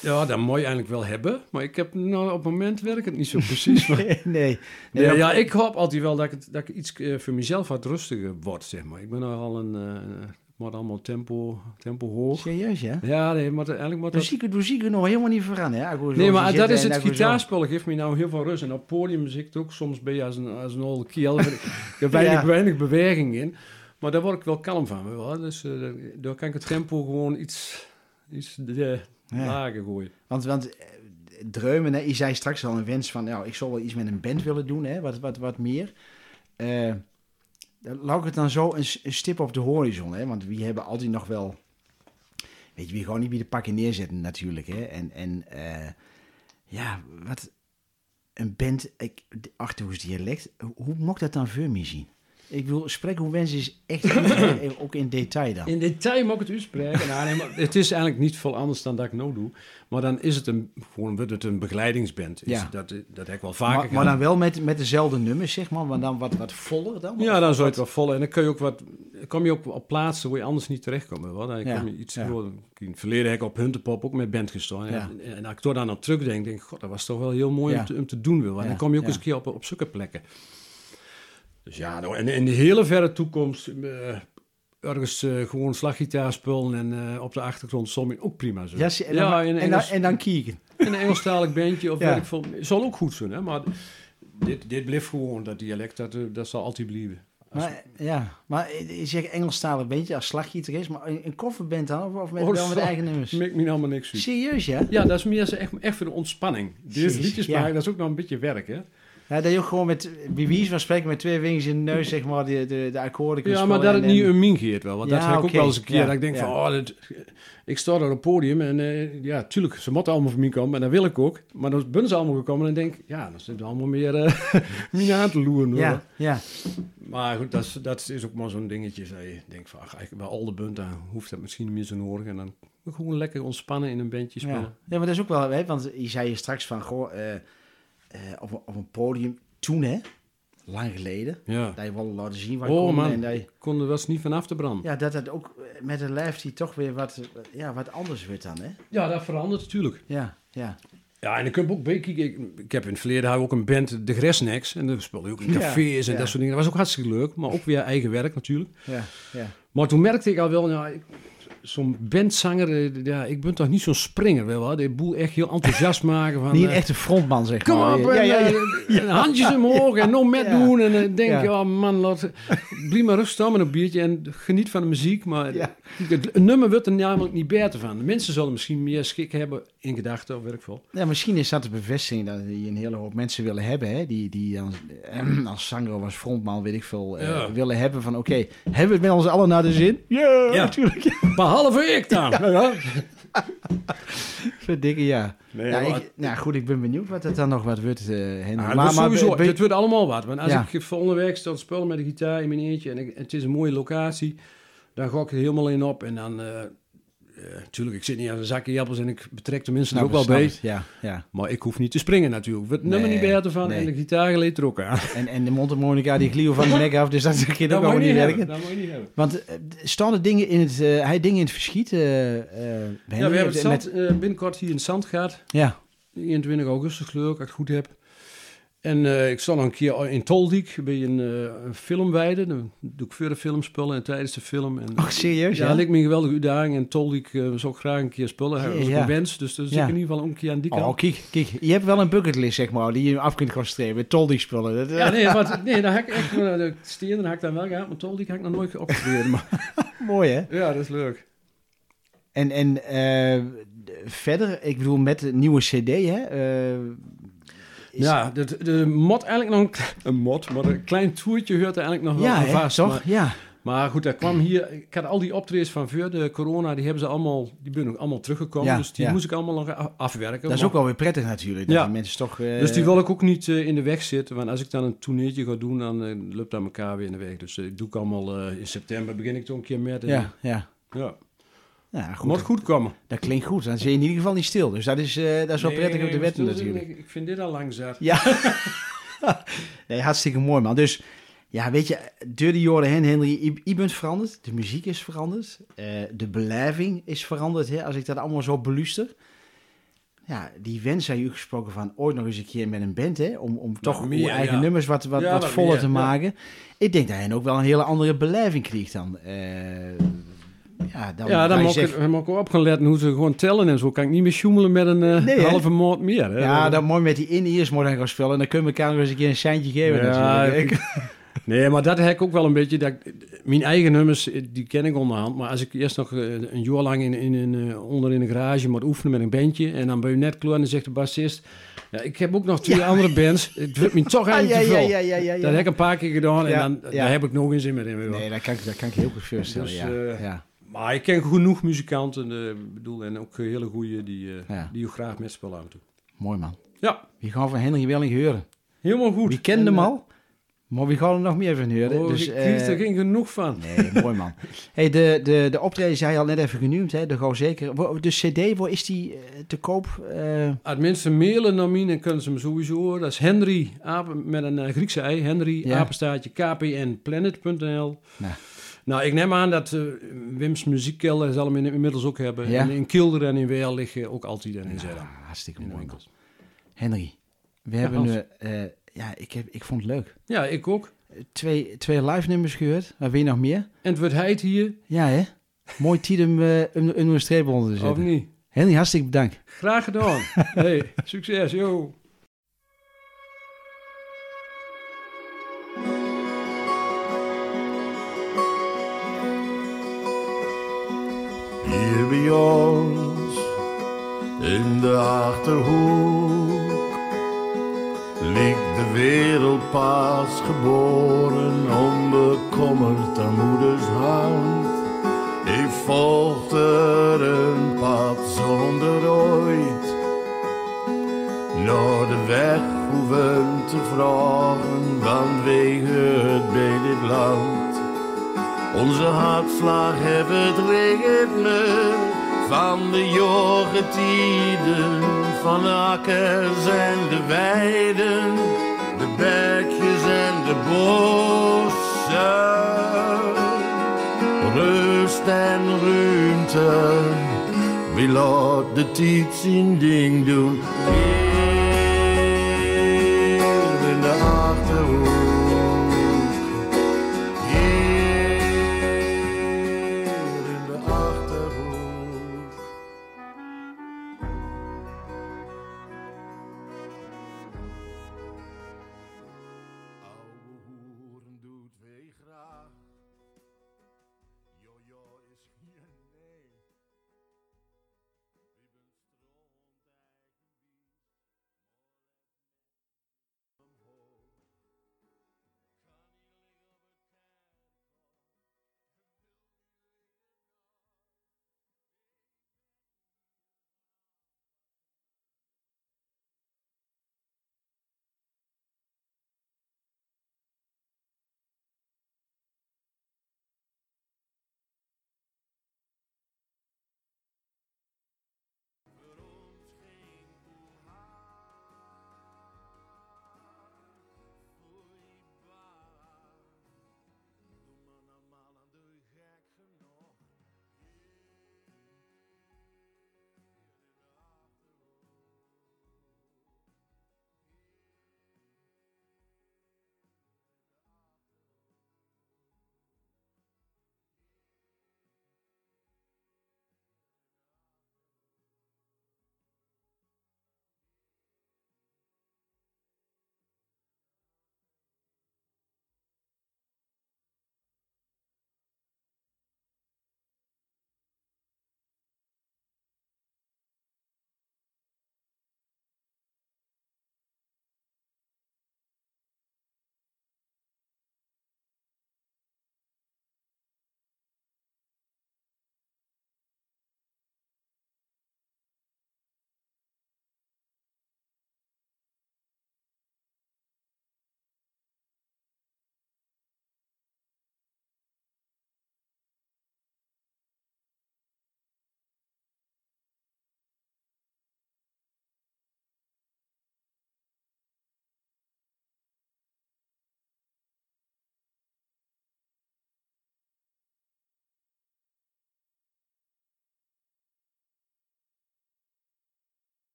Ja, dat moet je eigenlijk wel hebben. Maar ik heb nou, op het moment werkt het niet zo precies. Maar, nee, nee. nee, dat- ja, ik hoop altijd wel dat ik, het, dat ik iets voor mezelf wat rustiger word, zeg maar. Ik ben nogal een... eh maar allemaal tempo, tempo hoog. Serieus, ja? Ja, nee, maar eigenlijk moet dat... Muziek, het muziek er nog helemaal niet vooraan, hè? Nee, maar dat zit is het gitaarspel. geeft me nou heel veel rust. En op podium ik het ook soms bij als een, als een oude kiel. Is weinig, Ja. weinig beweging in. Maar daar word ik wel kalm van. wel. Dus eh, daar kan ik het tempo gewoon iets, iets eh, Ja. lager gooien. Want, want eh, dreumen, hè, je zei straks al een wens van, nou, ik zou wel iets met een band willen doen, hè, wat, wat, wat meer. Eh laat ik het dan zo een, stip op de horizon, hè, want we hebben altijd nog wel, weet je, we gewoon niet bij de pakken neerzetten natuurlijk, hè. En, en ja, wat, een band, ik, de Achterhoes dialect, hoe, hoe mocht dat dan voor me zien? Ik wil spreken hoe wens is echt ook in detail dan. In detail mag ik het uitspreken. nou, nee, maar het is eigenlijk niet veel anders dan dat ik nou doe. Maar dan is het een, gewoon wordt het een begeleidingsband. Is Ja. Dat, dat heb ik wel vaker Maar, maar dan wel met, met dezelfde nummers, zeg maar, maar dan wat, wat voller dan? Ja, dan zou je het wel vol. En dan kun je ook wat, kom je ook op plaatsen waar je anders niet terechtkomt. wel. Dan Ja, kom je iets ja. In het verleden heb ik op Huntepop ook met band gestaan. Ja. En, en als ik er dan aan terugdenk, denk ik, god, dat was toch wel heel mooi om, te, om te doen. Ja, dan kom je ook eens een keer op, op zulke plekken. Dus ja, nou, en in de hele verre toekomst... eh, ergens eh, gewoon slaggitaar spelen en eh, op de achtergrond sommige ook prima zo. Ja, zie- en dan, ja, en, Engels, dan, en dan kieken. in een Engelstalig bandje of Ja. weet ik veel. Zal ook goed zijn, hè? Maar dit, dit blijft gewoon, dat dialect, dat, dat zal altijd blijven. Maar, ja, maar je zegt Engelstalig bandje als slaggitarist, maar een, een kofferband dan? Of, of met, Oh, wel met eigen nummers? Maakt me allemaal niks uit. Serieus, ja? Ja, dat is meer zo echt, echt voor de ontspanning. Jezus, liedjes ja. maken, dat is ook nog een beetje werk, hè? Ja? Dat je ook gewoon met, wie van spreken, met twee vingers in de neus, zeg maar, de, de, de akkoorden kunt Ja, maar dat het en- niet en- een min geeft wel. Want Ja, dat heb ik ook wel eens een keer. Ja, dat ik denk ja. van, oh, dit- ik sta daar op het podium en eh, ja, tuurlijk, ze moeten allemaal voor mij komen. En dat wil ik ook. Maar dan zijn ze allemaal gekomen en denk ja, dan zitten allemaal meer uh, mij aan te loeren. hoor. Ja, ja. Maar goed, dat is, dat is ook maar zo'n dingetje. Dat je denkt van, ach, eigenlijk bij al de bunten hoeft dat misschien niet meer zo nodig. En dan gewoon lekker ontspannen in een bandje spelen. Ja. ja, maar dat is ook wel, hè, want je zei je straks van, goh, eh, eh, op, een- op een podium, toen hè, lang geleden, Ja. dat je wel laten zien waar Oh, man. en dat je, Ik kon er wel niet vanaf te branden. ja, dat het ook eh, met een lijf die toch weer wat, ja, wat anders wordt dan, hè? Ja, dat verandert natuurlijk. Ja, ja. Ja, en ik heb ook kijk, ik, ik heb in het verleden ook een band, de Gresnecks. En daar speelde je ook in Ja, cafés en ja. dat soort dingen. Dat was ook hartstikke leuk, maar ook weer eigen werk natuurlijk. Ja, ja. Maar toen merkte ik al wel, ja, ik- zo'n bandzanger, eh, ja, ik ben toch niet zo'n springer, wel wel. De boel echt heel enthousiast maken van... Niet een eh, echte frontman, zeg Kom maar. op, en, ja, ja, ja. eh, en handjes omhoog en nog met doen. En dan denk Ja. je, oh man, laat, blijf maar rustig staan met een biertje en geniet van de muziek. Maar het nummer wordt er namelijk niet beter van. De mensen zullen misschien meer schik hebben in gedachten of werk veel. Ja, misschien is dat de bevestiging dat die een hele hoop mensen willen hebben. Hè? Die, die dan, eh, als zanger of als frontman, weet ik veel, eh, willen hebben van... Oké, hebben we het met ons allen naar de zin? Ja, Ja. natuurlijk. Behalve ik dan. Ja. Verdikke, ja. Nee, ja, maar- ik, nou goed, ik ben benieuwd wat het dan nog wat wordt. Ja, maar, sowieso, be- het wordt allemaal wat. Want als Ja. ik voor onderweg sta te spelen met de gitaar in mijn eentje en ik- het is een mooie locatie, dan ga ik er helemaal in op. En dan, tuurlijk, ik zit niet aan een zakje appels en ik betrek de mensen snap ook wel bij. Ja, ja. Maar ik hoef niet te springen natuurlijk. We het nummer Nee, niet beter van nee. en de gitaar geleed er ook aan. En, en de mondharmonica die glieven van de nek af, dus dat kan ook je niet niet werken. Dat moet je niet hebben. Want eh, staan er dingen in het, eh, hij dingen in het verschiet? eh, eh, Ja, we hebben het met- zand, eh, binnenkort hier in het zand gehad. Ja, 21 augustus geloof ik, als ik het goed heb. En eh, ik stond nog een keer in Toldiek bij een, eh, een filmweide. Dan doe ik voor de film spullen en tijdens de film. En, oh serieus? ja, Ja, lijkt me een geweldige uitdaging. En Toldiek eh zou ik graag een keer spullen. Dat was ook Ja. een wens, dus dat is Ja. ik in ieder geval ook een keer aan die kant. Oh, kijk, kijk, je hebt wel een bucketlist, zeg maar, die je af kunt concentreren. Toldig spullen. Dat, eh, Ja, nee, want, nee, dan heb ik echt, eh, de stenen heb ik dan wel gehad, maar Toldiek heb ik nog nooit. Maar Mooi, hè? ja, dat is leuk. En, en eh, verder, ik bedoel, met de nieuwe CD, hè? Is- Ja, de, de mod eigenlijk nog een, een mod, maar een klein toertje hoort er eigenlijk nog wel aan vast. toch? Maar, Ja. maar goed, dat kwam hier. Ik had al die optredens van voor de corona, die hebben ze allemaal, die ben ook allemaal teruggekomen. Ja, dus die ja. moest ik allemaal nog afwerken. Dat is Maar- ook wel weer prettig natuurlijk. Dat Ja. die mensen toch... eh, Dus die wil ik ook niet eh, in de weg zitten. Want als ik dan een toerneetje ga doen, dan uh, loopt dat elkaar weer in de weg. Dus ik doe ik allemaal eh, in september, begin ik toch een keer met. en- Ja, ja. ja. Ja, goed. Moet dat, goed komen. dat klinkt goed. Dan zie je in ieder geval niet stil. Dus dat is, eh, dat is wel Nee, prettig op de wetten natuurlijk. Ik, ik vind dit al lang zat. Ja. nee, hartstikke mooi, man. Dus ja, weet je, door de jaren heen, Henry, je, bent veranderd. De muziek is veranderd. eh, de beleving is veranderd, hè, als ik dat allemaal zo beluister. Ja, die wens zijn u gesproken van ooit nog eens een keer met een band, hè, om, om toch meer, uw eigen ja. nummers wat, wat, Ja, wat voller meer, te ja. maken. Ik denk dat hij ook wel een hele andere beleving krijgt dan. eh, ja, dan, Ja, dan moet ik, dan moet ik op gaan letten hoe ze gewoon tellen en zo. Kan ik niet meer sjoemelen met een eh, Nee, halve moord meer. Hè? ja, dan mooi met die in-ears moet gaan spelen. En dan kunnen we elkaar nog eens een keer een seintje geven Ja, natuurlijk. ik- Nee, maar dat heb ik ook wel een beetje. Dat, ik- mijn eigen nummers, eh, die ken ik onderhand. Maar als ik eerst nog eh, een jaar lang in, in, in, onder in een garage moet oefenen met een bandje. En dan ben je net klaar en dan zegt de bassist... Ja, ik heb ook nog twee andere bands. Het wordt me toch Ah, eigenlijk ja, te ja, veel. ja, ja. Dat heb ik een paar keer gedaan en dan, daar heb ik nog geen zin meer in. Nee, dat kan, ik- dat kan ik heel goed voorstellen, Dus, ja. ja. Maar ik ken genoeg muzikanten, eh, bedoel, en ook hele goeie die, eh die ook graag met spelen af en toe. Mooi man. Ja, Wie gaan van Henry Welling horen? helemaal goed. Wie kende En, hem eh, al? Maar wie gaan er nog meer van horen? Oh, dus, ik kies eh, er geen genoeg van. Nee, mooi man. Hey, de, de, de optreden zei je al net even genoemd, hè? De Go Zeker. De CD, waar is die te koop? Eh, Als mensen mailen naar mij, dan kunnen ze me sowieso horen. Dat is Henry, apen, met een Griekse ei. Henry, Ja. apenstaartje, kpnplanet.nl. Nou. Nou, ik neem aan dat eh, Wim's muziekkelder zal hem in- inmiddels ook hebben. Ja. En in Kilder en in Weel liggen ook altijd en in nou, Zedam. hartstikke mooi. Henry, we Ja, hebben... Hans. eh, ja, ik, heb, ik vond het leuk. Ja, ik ook. Twee, twee live nummers gehoord. Wil je nog meer? En het wordt heid hier, Ja, hè? Mooi tijd om eh, om- om een streep onder te of zetten. niet? Henry, hartstikke bedankt. Graag gedaan. hey, succes, yo. Hier bij ons in de achterhoek ligt de wereld pas geboren, onbekommerd aan moeders hand. Ik volgde een pad zonder ooit naar de weg hoeven te vragen, vanwege het bij dit land. Onze hartslag hebben het ritme van de jorgetijden, van de akkers en de weiden, de bergjes en de bossen. Rust en ruimte, wie laat de tijd zijn ding doen.